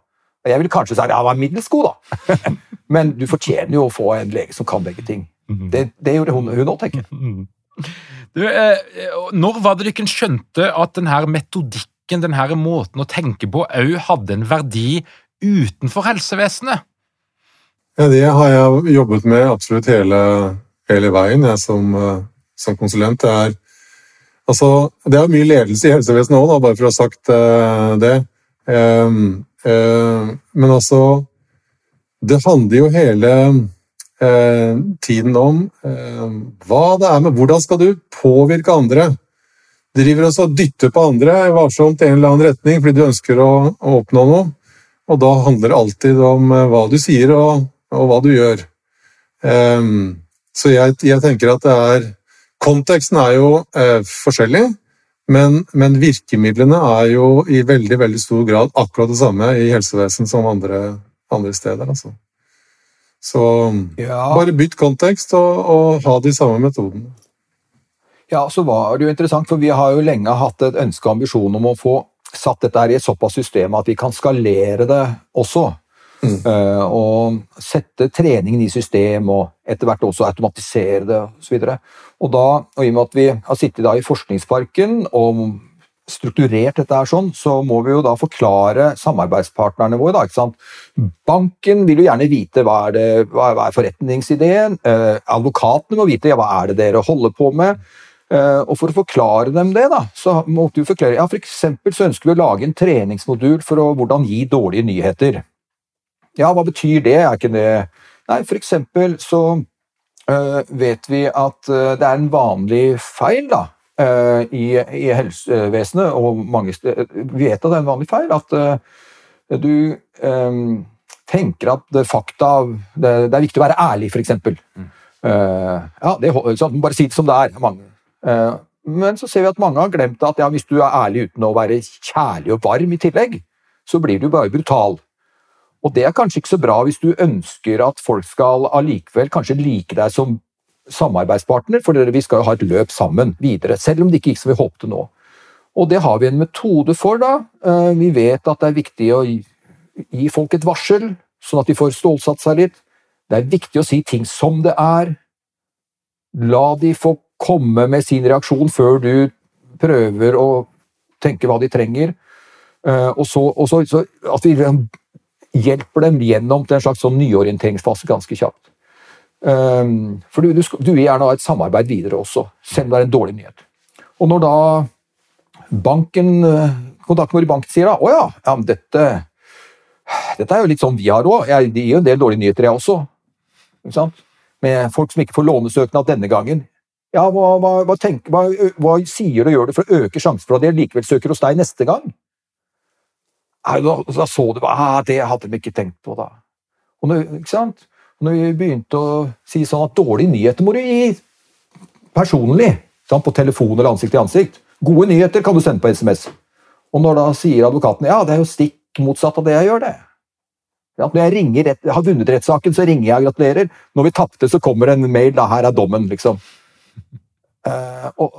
Jeg vil kanskje si at han var middels god, da. men du fortjener jo å få en lege som kan begge ting. Mhm. Det, det gjorde hun òg, tenker jeg. Mhm. Du, eh, når var det dere skjønte at denne metodikken, denne måten å tenke på, òg hadde en verdi utenfor helsevesenet? Ja, Det har jeg jobbet med absolutt hele, hele veien jeg som, eh, som, konsulent. Det er, altså, det er mye ledelse i helsevesenet òg, bare for å ha sagt uh, det. Um, uh, men altså Det handler jo hele uh, tiden om hva det er med Hvordan skal du påvirke andre? Driver også og dytter på andre varsomt i en eller annen retning fordi du ønsker å, å oppnå noe. Og da handler det alltid om hva du sier og og hva du gjør. Um, så jeg, jeg, tenker at det er Konteksten er jo eh, forskjellig, men, men, virkemidlene er jo i veldig veldig stor grad akkurat det samme i helsevesen som andre, andre steder. Altså. Så ja. bare bytt kontekst og, og ha de samme metodene. Ja, så var det jo interessant, for vi har jo lenge hatt et ønske og ambisjon om å få satt dette her i et såpass system at vi kan skalere det også. Mm. Uh, og sette treningen i system, og etter hvert også automatisere det osv. Og, og, da, og i og med at vi har sittet i Forskningsparken og strukturert dette her sånn, så må vi jo da forklare samarbeidspartnerne våre. Da, ikke sant? Banken vil jo gjerne vite hva er, det, hva er forretningsideen. Eh, advokatene må vite ja, hva er det dere holder på med. Uh, og For å forklare dem det, da, så måtte vi forklare ja, for så ønsker vi å lage en treningsmodul for å, hvordan gi dårlige nyheter. Ja, hva betyr det? Er ikke det Nei, for eksempel så vet vi at uh, det er en vanlig feil da, uh, i, i, helsevesenet, og mange steder Vi vet at det er en vanlig feil at du um, tenker at fakta det, det, er viktig å være ærlig, f.eks. Mm. ja, det, sånn, bare si det som det er. Mange. men så ser vi at mange har glemt at ja, hvis du er ærlig uten å være kjærlig og varm i tillegg, så blir du bare brutal. Og det er kanskje ikke så bra hvis du ønsker at folk skal allikevel kanskje like deg som samarbeidspartner, for vi skal jo ha et løp sammen videre, selv om det ikke gikk som vi håpte nå. Og det har vi en metode for, da. Eh, vi vet at det er viktig å gi folk et varsel, sånn at de får stålsatt seg litt. Det er viktig å si ting som det er. La de få komme med sin reaksjon før du prøver å tenke hva de trenger. Eh, og så, og så, så at vi hjelper dem gjennom til en slags sånn nyorienteringsfase ganske kjapt. Um, for du, du, du vil gjerne ha et samarbeid videre også, selv om det er en dårlig nyhet. Og når da banken, eh, kontakten vår i banken sier da å ja, ja dette, dette er jo litt sånn vi har òg, jeg gir jo en del dårlige nyheter, jeg også. Ikke sant? Med folk som ikke får lånesøknad denne gangen. Ja, hva, hva, hva, tenker, hva, sier og gjør du for å øke sjansen for at de likevel søker hos deg neste gang? Da så du ah, Det hadde de ikke tenkt på, da. Og når, ikke sant? Når vi begynte å si sånn at dårlige nyheter må du gi personlig, sant? på telefon eller ansikt til ansikt. Gode nyheter kan du sende på SMS. Og når da sier advokaten ja, det er jo stikk motsatt av det jeg gjør, det. Ja, når jeg ringer, har vunnet rettssaken, så ringer jeg og gratulerer. Når vi tapte, så kommer en mail da her er dommen, liksom. Uh, og,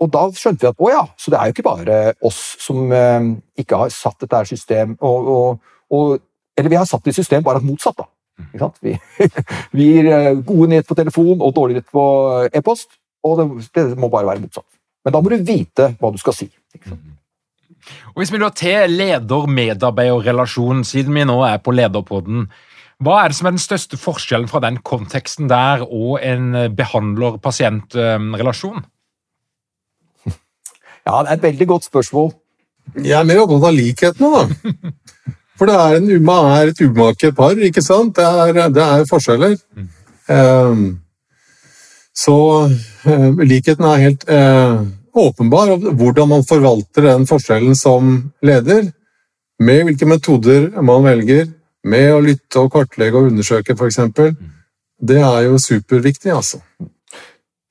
og, da skjønte vi at å ja, så det er jo ikke bare oss som uh, ikke har satt dette system og, og, Eller vi har satt det i system, bare at motsatt. da. Vi, vi, gir uh, gode nyheter på telefon og dårlige nyheter på e-post, og det, det, må bare være motsatt. Men da må du vite hva du skal si. Og Hvis vi da til leder-medarbeider-relasjonen, siden vi nå er på lederpodden, hva er det som er den største forskjellen fra den konteksten der og en behandler-pasient-relasjon? Ja, det er et veldig godt spørsmål. Jeg er mer opptatt av likhetene, da. For det er, en, er et umake par, ikke sant? Det er, det er forskjeller. Mm. Um, så uh, likheten er helt uh, åpenbar. Hvordan man forvalter den forskjellen som leder, med hvilke metoder man velger, med å lytte og kartlegge og undersøke, f.eks., det er jo superviktig, altså.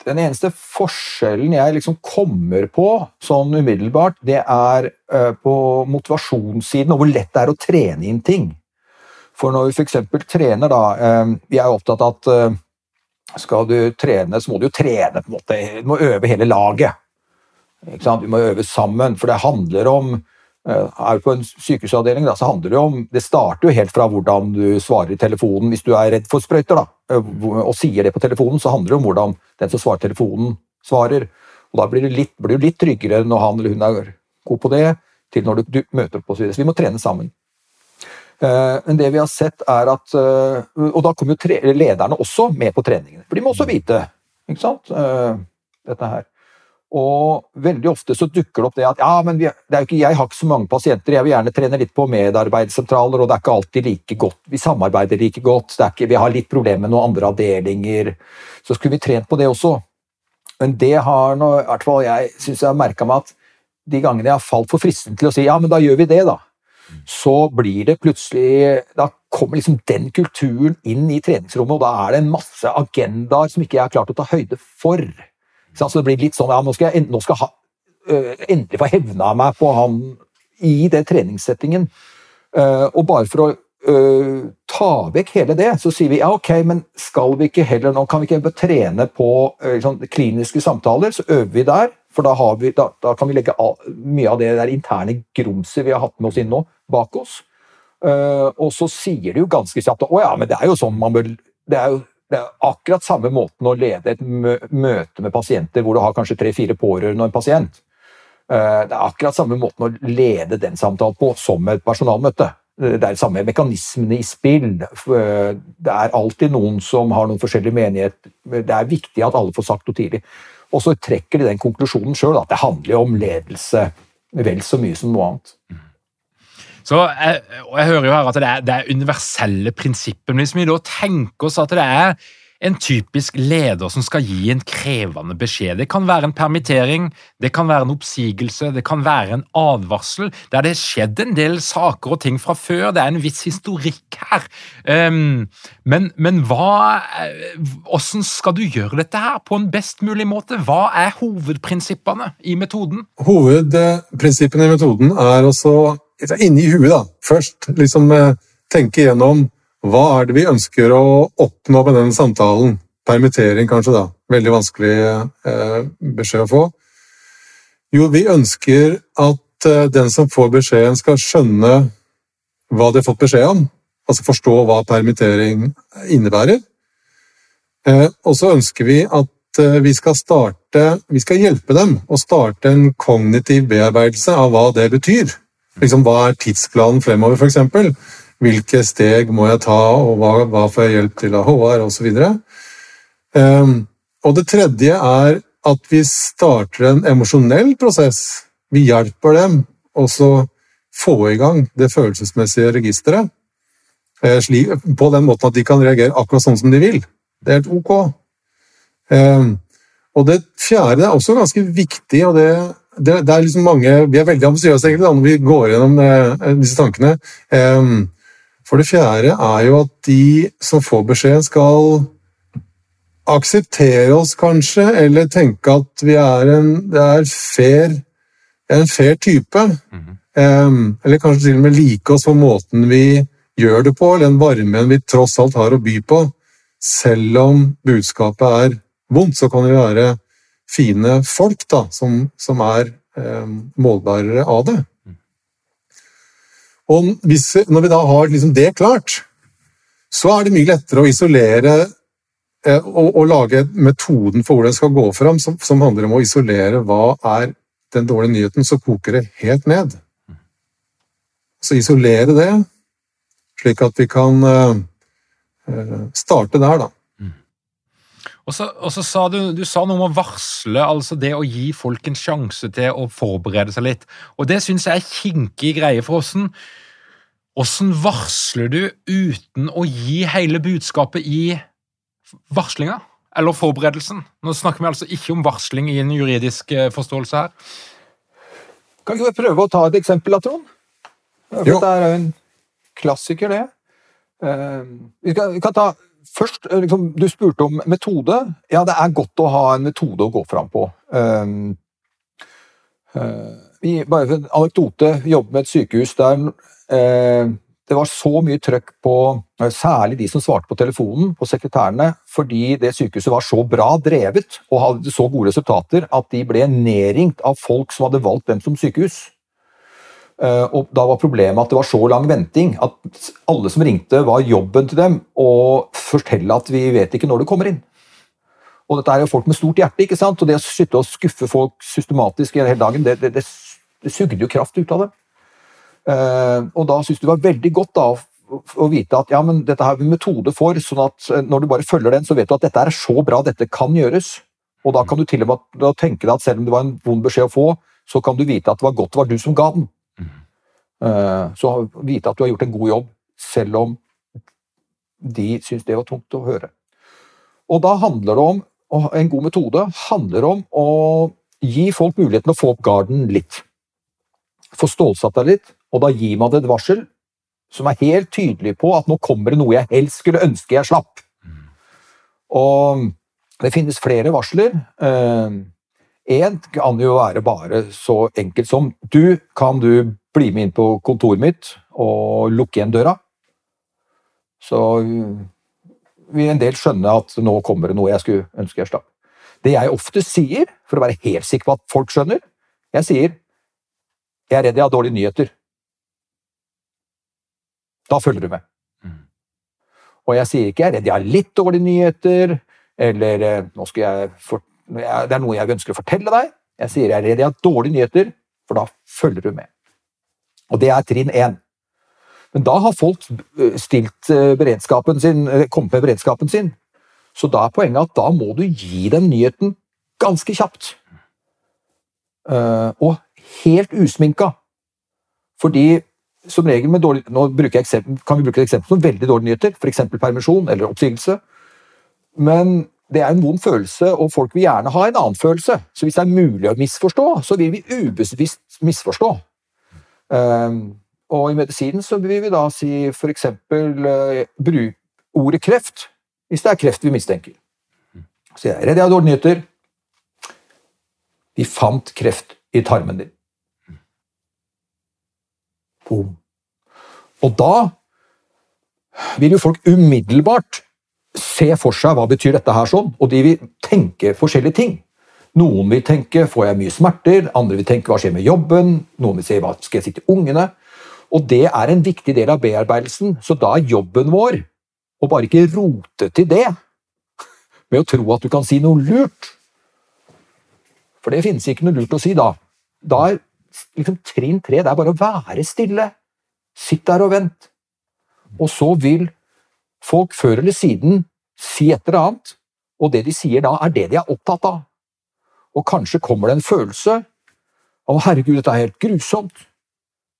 Den eneste forskjellen jeg liksom kommer på sånn umiddelbart, det er uh, på motivasjonssiden og hvor lett det er å trene inn ting. For når vi f.eks. trener, da uh, Vi er jo opptatt av at uh, skal du trene, så må du jo trene på en måte, Du må øve hele laget. Du må øve sammen, for det handler om er du på en sykehusavdeling, da, så handler det om Det starter jo helt fra hvordan du svarer i telefonen hvis du er redd for sprøyter, da, og sier det på telefonen, så handler det om hvordan den som svarer telefonen, svarer. Og Da blir du litt, blir litt, tryggere når han eller hun er god på det, til når du, du møter opp osv. Så, så vi må trene sammen. Men det vi har sett er at Og da kommer jo lederne også med på treningene. For de må også vite ikke sant, dette her. Og veldig ofte så dukker det opp det at ja, men vi, det ikke, jeg har ikke så mange pasienter, jeg vil gjerne trene litt på medarbeidssentraler, og det er ikke alltid like godt. Vi samarbeider like godt, ikke, vi har litt problemer med noen andre avdelinger. Så skulle vi trent på det også. Men det har nå, i hvert fall jeg syns jeg har merka meg at de gangene jeg har falt for fristen til å si ja, men da gjør vi det, da. Så blir det plutselig Da kommer liksom den kulturen inn i treningsrommet, og da er det en masse agendaer som ikke jeg har klart å ta høyde for. Så det blir litt sånn ja, nå skal jeg nå skal ha, uh, endelig få hevna meg på han i den treningssettingen. Uh, og bare for å uh, ta vekk hele det, så sier vi ja, ok, men skal vi ikke heller nå kan vi ikke trene på sånn, kliniske samtaler, så øver vi der. For da, vi, da, da kan vi legge all, mye av det der interne grumset vi har hatt med oss inn nå, bak oss. og så sier de jo ganske kjapt å ja, men det er jo sånn man bør det er jo det er akkurat samme måten å lede et møte med pasienter hvor du har kanskje tre-fire pårørende og en pasient. Eh, det er akkurat samme måten å lede den samtalen på som et personalmøte. Eh, det er samme mekanismene i spill. Eh, det er alltid noen som har noen forskjellige menighet. Det er viktig at alle får sagt noe tidlig. Og så trekker de den konklusjonen sjøl at det handler om ledelse vel så mye som noe annet. Så jeg, og jeg hører jo her at det er, det er universelle prinsipper. Hvis vi da tenker oss at det er en typisk leder som skal gi en krevende beskjed. Det kan være en permittering, det kan være en oppsigelse, det kan være en advarsel. Der det har skjedd en del saker og ting fra før. Det er en viss historikk her. Um, men, men hva Hvordan skal du gjøre dette her på en best mulig måte? Hva er hovedprinsippene i metoden? Hovedprinsippene i metoden er også inni huet, da. Først liksom eh, tenke gjennom hva er det vi ønsker å oppnå med den samtalen. Permittering, kanskje, da. Veldig vanskelig eh, beskjed å få. Jo, vi ønsker at eh, den som får beskjeden, skal skjønne hva de har fått beskjed om. Altså forstå hva permittering innebærer. Eh, og så ønsker vi at eh, vi skal starte Vi skal hjelpe dem å starte en kognitiv bearbeidelse av hva det betyr. Liksom, hva er tidsplanen fremover, f.eks.? Hvilke steg må jeg ta, og hva, hva får jeg hjelp til av Håvard, osv. Um, ehm, og det tredje er at vi starter en emosjonell prosess. Vi hjelper dem å få i gang det følelsesmessige registeret. Eh, på den måten at de kan reagere akkurat sånn som de vil. Det er helt ok. Um, og det fjerde er også ganske viktig, og det det, det, er liksom mange, Vi er veldig ambisiøse når vi går gjennom eh, disse tankene. Um, for det fjerde er jo at de som får beskjed, skal akseptere oss, kanskje, eller tenke at vi er en, er fair, en fair type. Mm -hmm. um, eller kanskje til og med like oss på måten vi gjør det på, eller den varmen vi tross alt har å by på. Selv om budskapet er vondt, så kan vi være fine folk da, som, som er eh, målbærere av det. Og hvis, Når vi da har liksom det klart, så er det mye lettere å isolere eh, og, og, lage metoden for hvordan det skal gå fram, som, som, handler om å isolere hva er den dårlige nyheten, så koker det helt ned. Så isolere det, slik at vi kan eh, eh, starte der, da. Og så, og så sa du, du sa noe om å varsle, altså det å gi folk en sjanse til å forberede seg litt. Og det syns jeg er kinkig greie for åssen Åssen varsler du uten å gi hele budskapet i varslinga? Eller forberedelsen? Nå snakker vi altså ikke om varsling i en juridisk eh, forståelse her. Kan ikke vi prøve å ta et eksempel, da, Trond? For Jo. Dette er jo en klassiker, det. Eh, Vi kan, vi kan ta Først, eh, liksom, Du spurte om metode. Ja, det er godt å ha en metode å gå fram på. Eh, uh, vi, bare for en anekdote. Vi jobber med et sykehus der uh, det var så mye trøkk på særlig de som svarte på telefonen, på sekretærene, fordi det sykehuset var så bra drevet og hadde så gode resultater at de ble nedringt av folk som hadde valgt dem som sykehus. Eh, Og da var problemet at det var så lang venting at alle som ringte, var jobben til dem å fortelle at vi vet ikke når du kommer inn. Og dette er jo folk med stort hjerte, ikke sant? og det å sitte og skuffe folk systematisk hele dagen, det, det, det, det sugde jo kraft ut av dem. Eh, og da syntes det var veldig godt da, å, vite at ja, men dette har vi metode for, sånn at eh, når du bare følger den, så vet du at dette er så bra, dette kan gjøres. Og da kan du til og med tenke deg at selv om det var en vond beskjed å få, så kan du vite at det var godt det var du som ga den. Eh, Så vite at du har gjort en god jobb, selv om de syns det var tungt å høre. Og da handler det om og En god metode handler om å gi folk muligheten å få opp garden litt. Få stålsatt deg litt, og da gir man det et varsel som er helt tydelig på at nå kommer det noe jeg helst skulle ønske jeg slapp. Og det finnes flere varsler. Én kan jo være bare så enkelt som Du, kan du bli med inn på kontoret mitt og lukke igjen døra? Så vil en del skjønne at nå kommer det noe jeg skulle ønske jeg slapp. Det jeg ofte sier, for å være helt sikker på at folk skjønner, jeg sier jeg er redd jeg har dårlige nyheter. Da følger du med. Mm. Og jeg sier ikke jeg er redd jeg har litt dårlige nyheter, eller nå skal jeg for, det er noe jeg ønsker å fortelle deg. Jeg sier jeg er redd jeg har dårlige nyheter, for da følger du med. Og det er trinn én. Men da har folk eh, stilt eh, beredskapen sin, eh, kommet med beredskapen sin. Så da er poenget at da må du gi dem nyheten ganske kjapt. Og helt usminka. Fordi som regel med dårlig, nå eksempel, kan vi bruke et eksempel som veldig dårlige nyheter, f.eks. permisjon eller oppsigelse. Men det er en vond følelse, og folk vil gjerne ha en annen følelse. Så hvis det er mulig å misforstå, så vil vi ubevisst misforstå. Um, og i medisinen så vil vi da si f.eks. Uh, bruk ordet kreft hvis det er kreft vi mistenker. Så jeg er redd jeg har dårlige nyheter. Vi fant kreft i tarmen din. Boom. Og da vil jo folk umiddelbart se for seg hva betyr dette her sånn, og de vil tenke forskjellige ting. Noen vil tenke får jeg mye smerter, andre vil tenke hva skjer med jobben, noen vil si hva skal jeg si til ungene. Og det er en viktig del av bearbeidelsen, så da er jobben vår å bare ikke rote til det med å tro at du kan si noe lurt. For det finnes ikke noe lurt å si da. Da er liksom trinn tre det er bare å være stille. Sitt der og vent. Og så vil folk før eller siden si et eller annet, og det de sier da, er det de er opptatt av. Og kanskje kommer det en følelse av 'herregud, dette er helt grusomt'.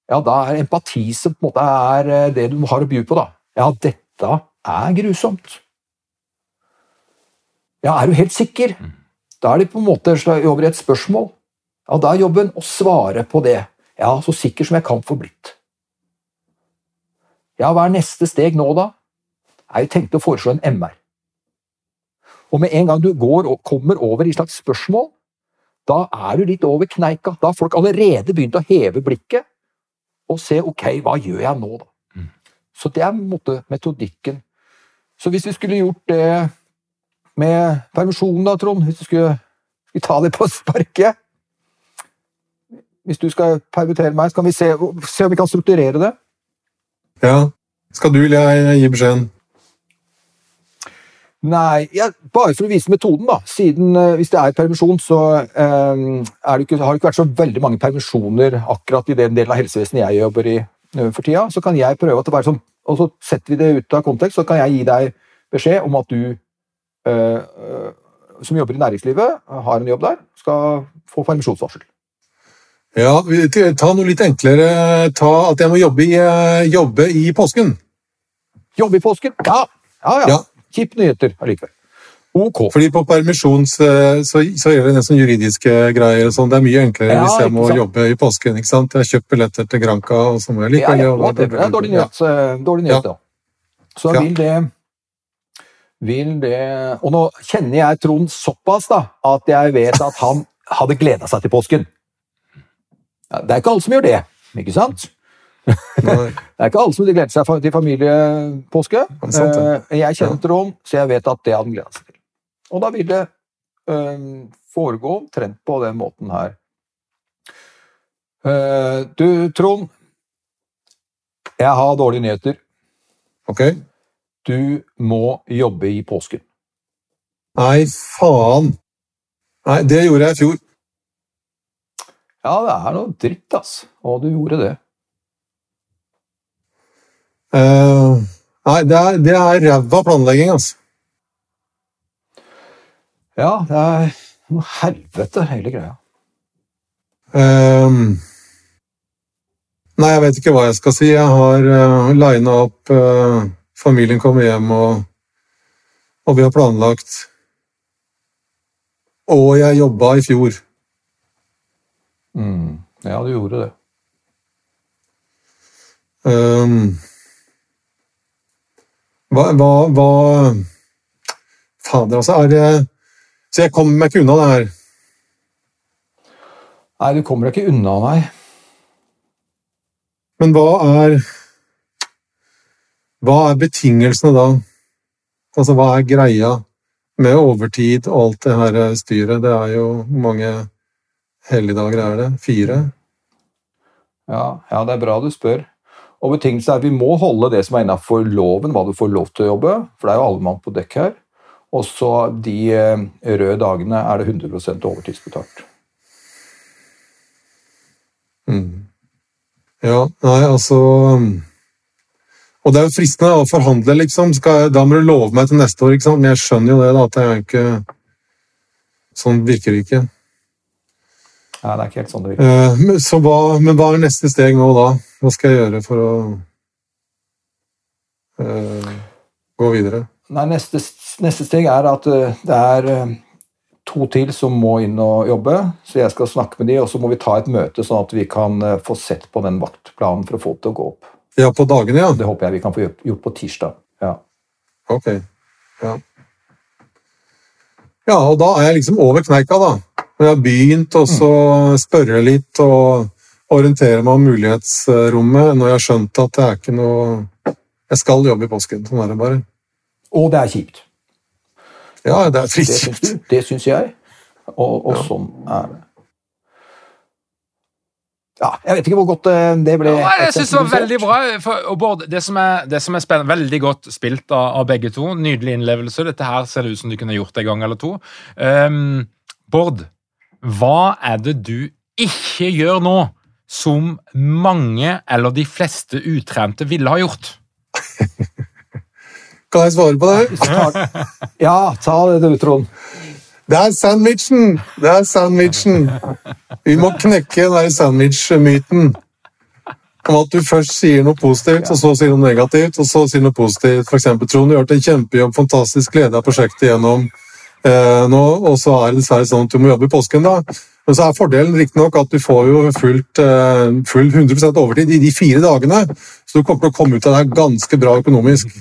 Ja, da er empati som på en måte er eh, det du har å by på, da. Ja, dette er grusomt. Ja, er du helt sikker? Da er det på en måte over i et spørsmål. Ja, da er jobben å svare på det. Ja, så sikker som jeg kan få blitt. Ja, hva er neste steg nå, da? Jeg tenkte å foreslå en MR. Og med en gang du går og kommer over i slags spørsmål, da er du litt over kneika. Da har folk allerede begynt å heve blikket og se ok, hva gjør jeg nå, da? Mm. Så det er måte metodikken. Så hvis vi skulle gjort det med permisjonen, da, Trond Hvis du skulle, skulle ta det på sparket Hvis du skal permittere meg, så kan vi se, se om vi kan strukturere det. Ja. Skal du eller jeg gi beskjeden? Nei, ja, bare for å vise metoden, da. Siden eh, hvis det er permisjon, så eh, er det ikke, har det ikke vært så veldig mange permisjoner akkurat i den delen av helsevesenet jeg jobber i eh, for tida, så kan jeg prøve at det bare sånn, og så setter vi det ut av kontekst, så kan jeg gi deg beskjed om at du eh, eh, som jobber i næringslivet, har en jobb der, skal få permisjonsvarsel. Ja, ta noe litt enklere. Ta at jeg må jobbe i, eh, jobbe i påsken. Jobbe i påsken? Ja, ja. ja. Ja. Kjipe nyheter allikevel. Ok. Fordi på permisjons eh, så, så gjelder det sånn juridiske greier og sånn. Det er mye enklere Ja, hvis jeg må jobbe i påsken. ikke sant? Jeg kjøpt billetter til Granca, og så må jeg likevel ja, ja, whatever. Det er dårlig nyhet. eh, Dårlig nyhet da. Så Ja. vil det vil det Og nå kjenner jeg Trond såpass da, at jeg vet at han hadde gleda seg til påsken. Det er ikke alle som gjør det, ikke sant? Ja. Det er ikke alle som gleder seg til familiepåske. Sant, det. Eh, Jeg kjenner rom, så jeg vet at det hadde han gleda seg til. Og da vil det eh, foregå omtrent på den måten her. Eh, Du, Trond. Jeg har dårlige nyheter. Ok. Du må jobbe i påsken. Nei, faen. Nei, det gjorde jeg i fjor. Ja, det er noe dritt, ass. Og du gjorde det. Eh, nei, det er, det er ræva planlegging, altså. Ja, det er noe helvete, hele greia. Ehm, nei, jeg vet ikke hva jeg skal si. Jeg har uh, lina opp uh, Familien kommer hjem, og, og vi har planlagt. Og jeg jobba i fjor. Mm. Ja, du gjorde det. Ehm, hva, hva, hva Fader, altså. Er det Så jeg kommer meg ikke unna det her. Nei, du kommer deg ikke unna meg. Men hva er Hva er betingelsene da? Altså, hva er greia med overtid og alt det her styret? Det er jo hvor mange helligdager er det? Fire? Ja, ja, det er bra du spør. Og betingelsen er at vi må holde det som er innafor loven, hva du får lov til å jobbe, for det er jo alle mann på dekk her. Og så de eh, røde dagene er det 100% overtidsbetalt. Mm. Ja, nei, altså Og det er jo fristende å forhandle, liksom. Skal, da må du love meg til neste år, ikke sant? Men jeg skjønner jo det, da, at jeg er ikke Sånn virker det ikke. Ja, det er ikke helt sånn det virker. Eh, men så hva, men hva er neste steg nå, da? Hva skal jeg gjøre for å eh, gå videre? Nei, neste, neste steg er at eh, det er to til som må inn og jobbe, så jeg skal snakke med de, og så må vi ta et møte sånn at vi kan få sett på den vaktplanen for å få det til å gå opp. Ja, på dagene, ja. Det håper jeg vi kan få gjort- gjort på tirsdag. Ja. Ok. Ja. ja, og da er jeg liksom over kneika, da. Jeg har begynt å spørre litt og orientere meg om mulighetsrommet når jeg har skjønt at det er ikke noe Jeg skal jobbe i påsken. Sånn er det bare. Og det er kjipt. Ja, det er Det kjipt. det syns jeg, og, og sånn er det. Ja, jeg vet ikke hvor godt eh, det ble Ja, jeg synes det var veldig bra. For, og Bård, det som er, det som er spennende, veldig godt spilt av, av begge to. Nydelig innlevelse. Dette her ser det ut som du kunne gjort en gang eller to. Um, Bård, hva er det du ikke gjør nå, som mange eller de fleste utrente ville ha gjort? Kan jeg svare på det? Ja, ta det du, Trond. Det er sandwichen! Det er sandwichen! Vi må knekke den sandwich-myten. Om at du først sier noe positivt, og så sier noe negativt, og så sier noe positivt. For eksempel, Trond, du har gjort en kjempejobb, fantastisk glede av prosjektet gjennom nå, og så er det dessverre sånn at du må jobbe i påsken, da. Men så er fordelen riktignok at du får jo fullt, eh, full 100 overtid i de fire dagene, så du kommer til å komme ut av det ganske bra økonomisk.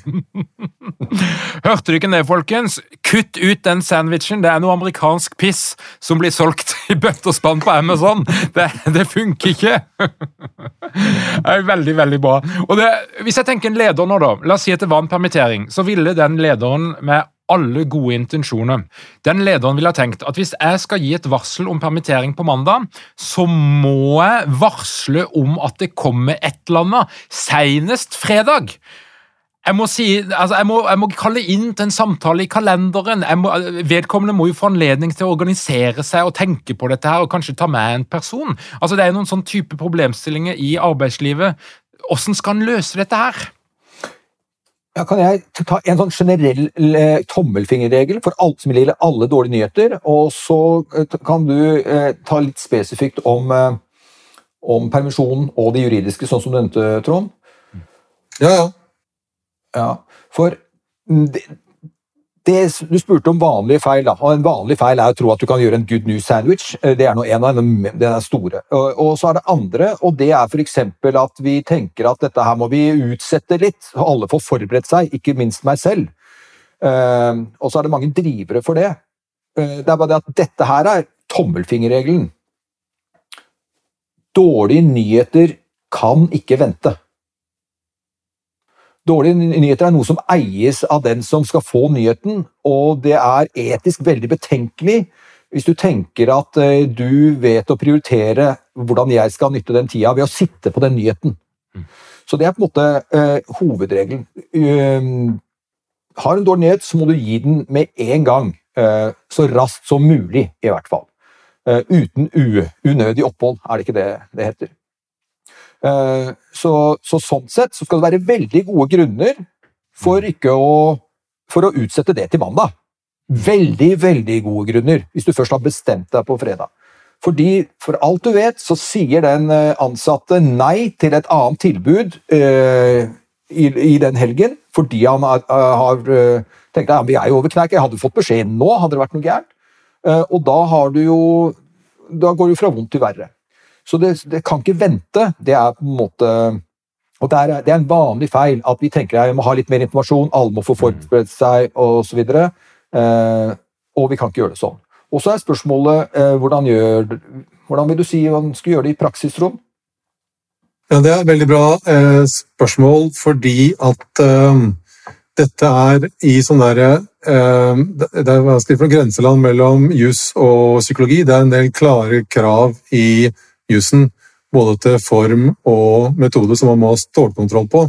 Hørte du ikke det, folkens? Kutt ut den sandwichen. Det er noe amerikansk piss som blir solgt i bøtte og spann på Amazon. Det, det funker ikke. Det er veldig, veldig bra. Det, hvis jeg tenker en leder nå, da. La oss si at det var en permittering. Så ville den lederen med alle gode intensjoner. Den lederen ville ha tenkt at hvis jeg skal gi et varsel om permittering på mandag, så må jeg varsle om at det kommer et eller annet senest fredag. Jeg må, si, altså jeg, må, jeg må kalle inn til en samtale i kalenderen. Må, vedkommende må jo få anledning til å organisere seg og tenke på dette her, og kanskje ta med en person. Altså Det er noen sånn type problemstillinger i arbeidslivet Hvordan skal en løse dette her? Ja, kan jeg ta en sånn generell eh, tommelfingerregel for alt som gjelder alle dårlige nyheter, og så eh, kan du eh, ta litt spesifikt om, eh, om permisjonen og det juridiske, sånn som du nevnte, Trond? Ja, ja. Ja, for det, det, du spurte om vanlige feil. da, og En vanlig feil er å tro at du kan gjøre en good news sandwich. Eh, det er noe en av er store. Og, og så er det andre, og det er f.eks. at vi tenker at dette her må vi utsette litt. og Alle får forberedt seg, ikke minst meg selv. Uh, og så er det mange drivere for det. Uh, det er bare det at dette her er tommelfingerregelen. Dårlige nyheter kan ikke vente. Dårlige nyheter er noe som eies av den som skal få nyheten, og det er etisk veldig betenkelig hvis du tenker at eh, du vet å prioritere hvordan jeg skal nytte den tida ved å sitte på den nyheten. Mm. Så det er på en måte uh, hovedregelen. Uh, har en dårlig nyhet, så må du gi den med en gang. Uh, så raskt som mulig, i hvert fall. uten unødig opphold, er det ikke det det heter. Eh, så, så, sånn sett så skal det være veldig gode grunner for, ikke å, for å utsette det til mandag. Veldig, veldig gode grunner, hvis du først har bestemt deg på fredag. Fordi for alt du vet, så sier den eh, ansatte nei til et annet tilbud uh, i, i, den helgen, fordi han har, har uh, tenkt at vi er jo over kneika, hadde du fått beskjed nå, hadde det vært noe gærent. Uh, og da har du jo Da går du fra vondt til verre. Så det, det, kan ikke vente. Det er på en måte og det er, det er en vanlig feil at vi tenker at vi må ha litt mer informasjon, alle må få forberedt seg osv. Eh, og vi kan ikke gjøre det sånn. Og så er spørsmålet eh, hvordan, gjør, hvordan vil du si man skal gjøre det i praksisrom? Ja, Det er et veldig bra eh, spørsmål, fordi at eh, dette er i sånn derre eh, Det er vanskelig for grenseland mellom jus og psykologi. Det er en del klare krav i jussen, både til form og metode, som man må ha stålkontroll på.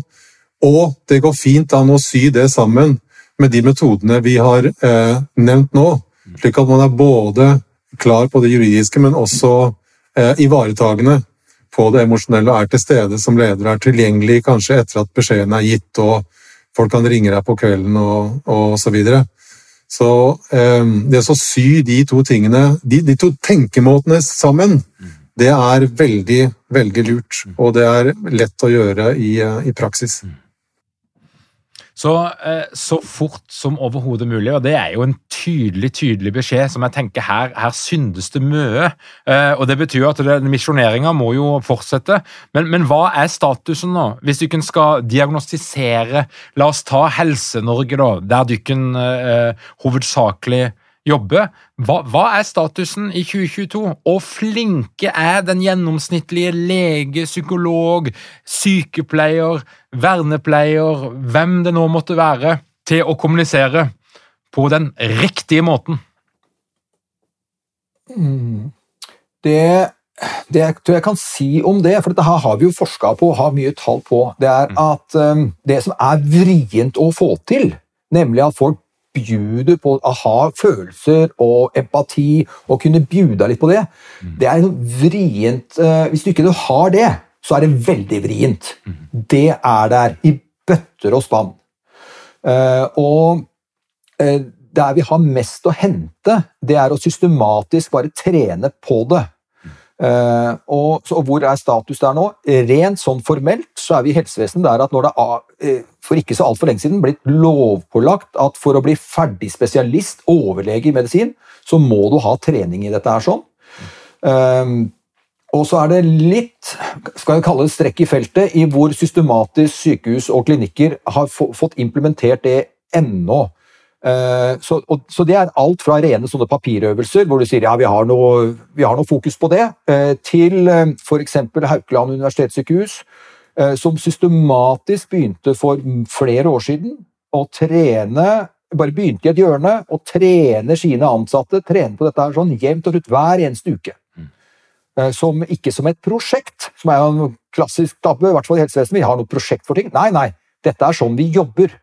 Og det går fint an å sy det sammen med de metodene vi har eh, nevnt nå, slik at man er både klar på det juridiske, men også eh, ivaretagende på det emosjonelle og er til stede som leder, er tilgjengelig kanskje etter at beskjeden er gitt og folk kan ringe deg på kvelden og, og så videre. Så eh, det å sy de to tingene, de, de to tenkemåtene sammen, det er veldig, veldig lurt. Og det er lett å gjøre i, i praksis. Så, eh, så fort som overhodet mulig, og det er jo en tydelig tydelig beskjed som jeg tenker her, her syndes det mye. Eh, og Det betyr at misjoneringa må jo fortsette. Men, men, hva er statusen nå? Hvis du ikke skal diagnostisere La oss ta Helse-Norge, da, der du ikke eh, hovedsakelig jobbe. Hva, hva, er statusen i 2022? Og flinke er den gjennomsnittlige lege, psykolog, sykepleier, vernepleier, hvem det nå måtte være, til å kommunisere på den riktige måten? Mm. Det, det jeg tror jeg kan si om det, for dette har vi jo forska på og har mye tall på, det er mm. at um, det som er vrient å få til, nemlig at folk bjuder på å ha følelser og empati og kunne bjuda litt på det, mm. det er vrient uh, Hvis du ikke har det, så er det veldig vrient. Mm. Det er der, i bøtter og spann. Uh, og uh, der vi har mest å hente, det er å systematisk bare trene på det. Uh, og, så, og, Hvor er status der nå? Rent sånn formelt så er vi i helsevesenet der at når det er, uh, for ikke så altfor lenge siden blitt lovpålagt at for å bli ferdig spesialist, overlege i medisin, så må du ha trening i dette her sånn. Uh, og så er det litt skal jeg kalle det strekk i feltet i hvor systematisk sykehus og klinikker har fått implementert det ennå. Eh, så, og, så, det er alt fra rene sånne papirøvelser, hvor du sier ja, vi har noe, vi har noe fokus på det, eh, til eh, f.eks. Haukeland universitetssykehus, som systematisk begynte for flere år siden å trene bare begynte i et hjørne og trene sine ansatte trene på dette her sånn jevnt og trutt hver eneste uke. Mm. Som, ikke som et prosjekt, som er en klassisk tabbe, i hvert fall i helsevesenet. Vi har noe prosjekt for ting. Nei, nei. Dette er sånn vi jobber.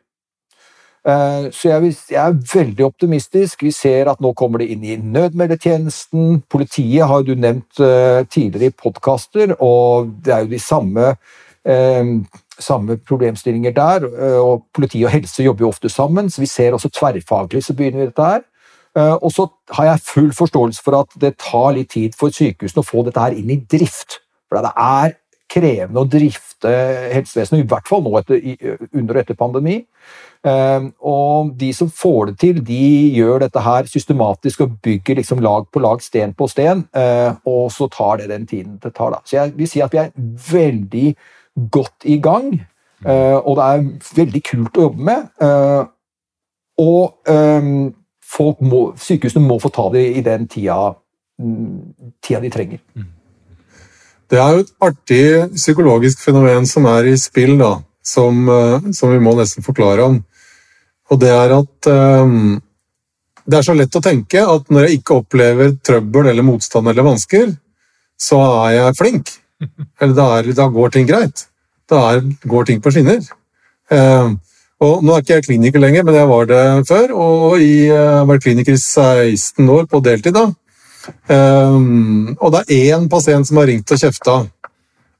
Eh, så jeg, er veldig optimistisk. Vi ser at nå kommer det inn i nødmeldetjenesten. Politiet har du nevnt eh, tidligere i podkaster, og det er jo de samme Eh, samme problemstillinger der. og Politi og helse jobber jo ofte sammen, så vi ser også tverrfaglig så begynner vi dette her. Og så har jeg full forståelse for at det tar litt tid for sykehusene å få dette her inn i drift. For det er krevende å drifte helsevesenet, i hvert fall nå etter, under og etter pandemi. Eh, og de som får det til, de gjør dette her systematisk og bygger liksom lag på lag, sten på sten, eh, og så tar det den tiden det tar. da. Så jeg vil si at vi er veldig godt i gang, eh, og det er veldig kult å jobbe med. eh, og eh, folk må, sykehusene må få ta det i den tida, mm, tida de trenger. Det er jo et artig psykologisk fenomen som er i spill, da, som, eh, som vi må nesten forklare om. Og det er at um, det er så lett å tenke at når jeg ikke opplever trøbbel eller motstand eller vansker, så er jeg flink. Eller da, er, da går ting greit. Da er, går ting på skinner. Eh, og Nå er ikke jeg kliniker lenger, men jeg var det før. Og i, jeg har vært kliniker i 16 år på deltid. da. Um, og det er én pasient som har ringt og kjefta.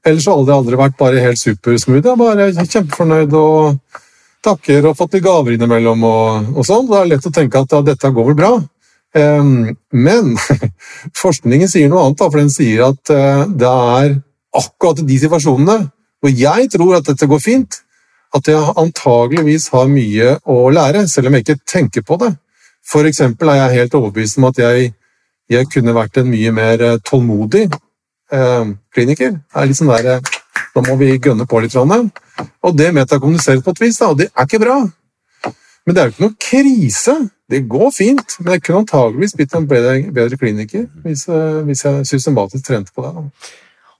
Ellers har det aldri vært bare helt supersmooth. Jeg er bare kjempefornøyd og takker og fått litt gaver innimellom. og, og sånn. Det er lett å tenke at ja, dette går vel bra. Um, men forskningen sier noe annet, da, for den sier at uh, det er akkurat de situasjonene hvor jeg tror at dette går fint, at jeg antageligvis har mye å lære, selv om jeg ikke tenker på det. For eksempel er jeg helt overbevist om at jeg jeg kunne vært en mye mer eh, tålmodig eh, kliniker. Det er litt sånn der, eh, Da må vi gønne på litt. Og det metakommuniseres på et vis, da, og det er ikke bra. Men det er jo ikke noe krise. Det går fint. Men jeg kunne antageligvis blitt en bedre, bedre kliniker hvis, eh, hvis jeg systematisk trente på det. Da.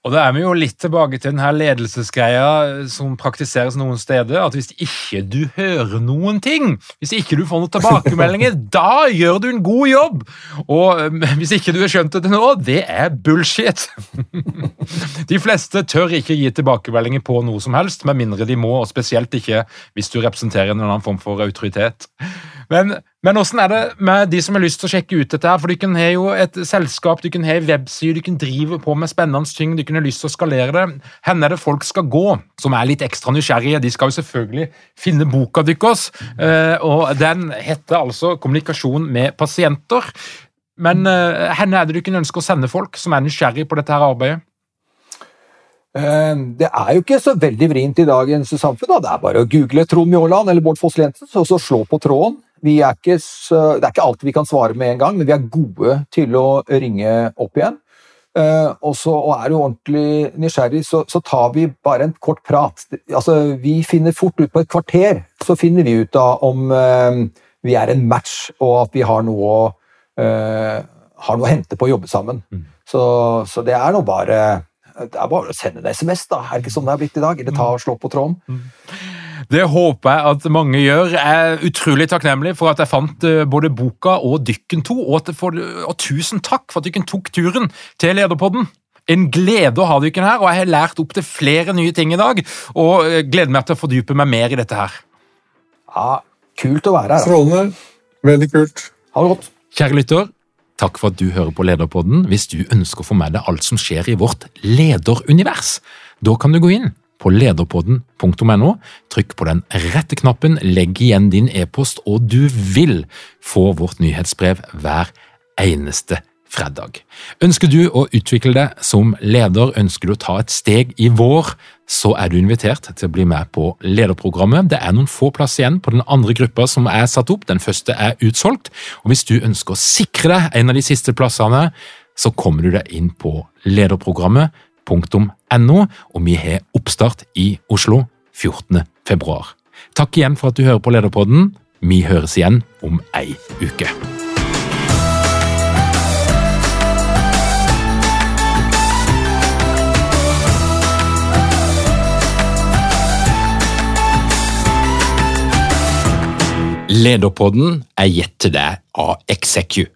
Og da er vi jo litt tilbake til denne ledelsesgreia som praktiseres noen steder, at hvis ikke du hører noen ting, hvis ikke du får noen tilbakemeldinger, da gjør du en god jobb! Og hvis ikke du har skjønt det til nå, det er bullshit! De fleste tør ikke gi tilbakemeldinger på noe som helst, med mindre de må, og spesielt ikke hvis du representerer en eller annen form for autoritet. Men, men hvordan er det med de som har lyst til å sjekke ut dette? her? For Du kan ha jo et selskap, du kan ha en webside, kan drive på med spennende ting, kan ha lyst til å skalere det. Hvor er det folk skal gå, som er litt ekstra nysgjerrige? De skal jo selvfølgelig finne boka deres, eh, og den heter altså 'Kommunikasjon med pasienter'. Men eh, hvor er det du kan ønske å sende folk som er nysgjerrige på dette her arbeidet? Eh, Det er jo ikke så veldig vrient i dagens samfunn. Da. Det er bare å google Trond Mjåland eller Bård Foss Lensen, og så slå på tråden. Vi er ikke så, det er ikke alltid vi kan svare med en gang, men vi er gode til å ringe opp igjen. Eh, og, så, og er du ordentlig nysgjerrig, så, så tar vi bare en kort prat. Altså, vi finner fort ut på et kvarter så finner vi ut av om eh, vi er en match, og at vi har noe å, eh, har noe å hente på å jobbe sammen. Mm. Så, så det er nå bare det er bare å sende en SMS, da. Er det ikke sånn det er blitt i dag? Eller ta og slå på tråden. Det håper jeg at mange gjør. Jeg er utrolig takknemlig for at jeg fant eh, både boka og Dykken 2, og, at det og tusen takk for at Dykken tok turen til Lederpodden. En glede å ha Dykken her, og jeg har lært opp til flere nye ting i dag. Og eh, gleder meg til å fordype meg mer i dette her. Ja, kult å være her. da. Strålende. Veldig kult. Ha det godt. Kjære lytter, takk for at du hører på Lederpodden. Hvis du ønsker å få med deg alt som skjer i vårt lederunivers, da kan du gå inn på lederpodden.no. Trykk på den rette knappen, legg igjen din e-post, og du vil få vårt nyhetsbrev hver eneste fredag. Ønsker du å utvikle deg som leder, ønsker du å ta et steg i vår, så er du invitert til å bli med på lederprogrammet. Det er noen få plass igjen på den andre gruppa som er satt opp. Den første er utsolgt. Og hvis du ønsker å sikre deg en av de siste plassene, så kommer du deg inn på lederprogrammet.no, og vi har oppstart i Oslo 14. februar. Takk igjen for at du hører på Lederpodden. Vi høres igjen om ei uke. Lederpodden er gitt til deg av Execu.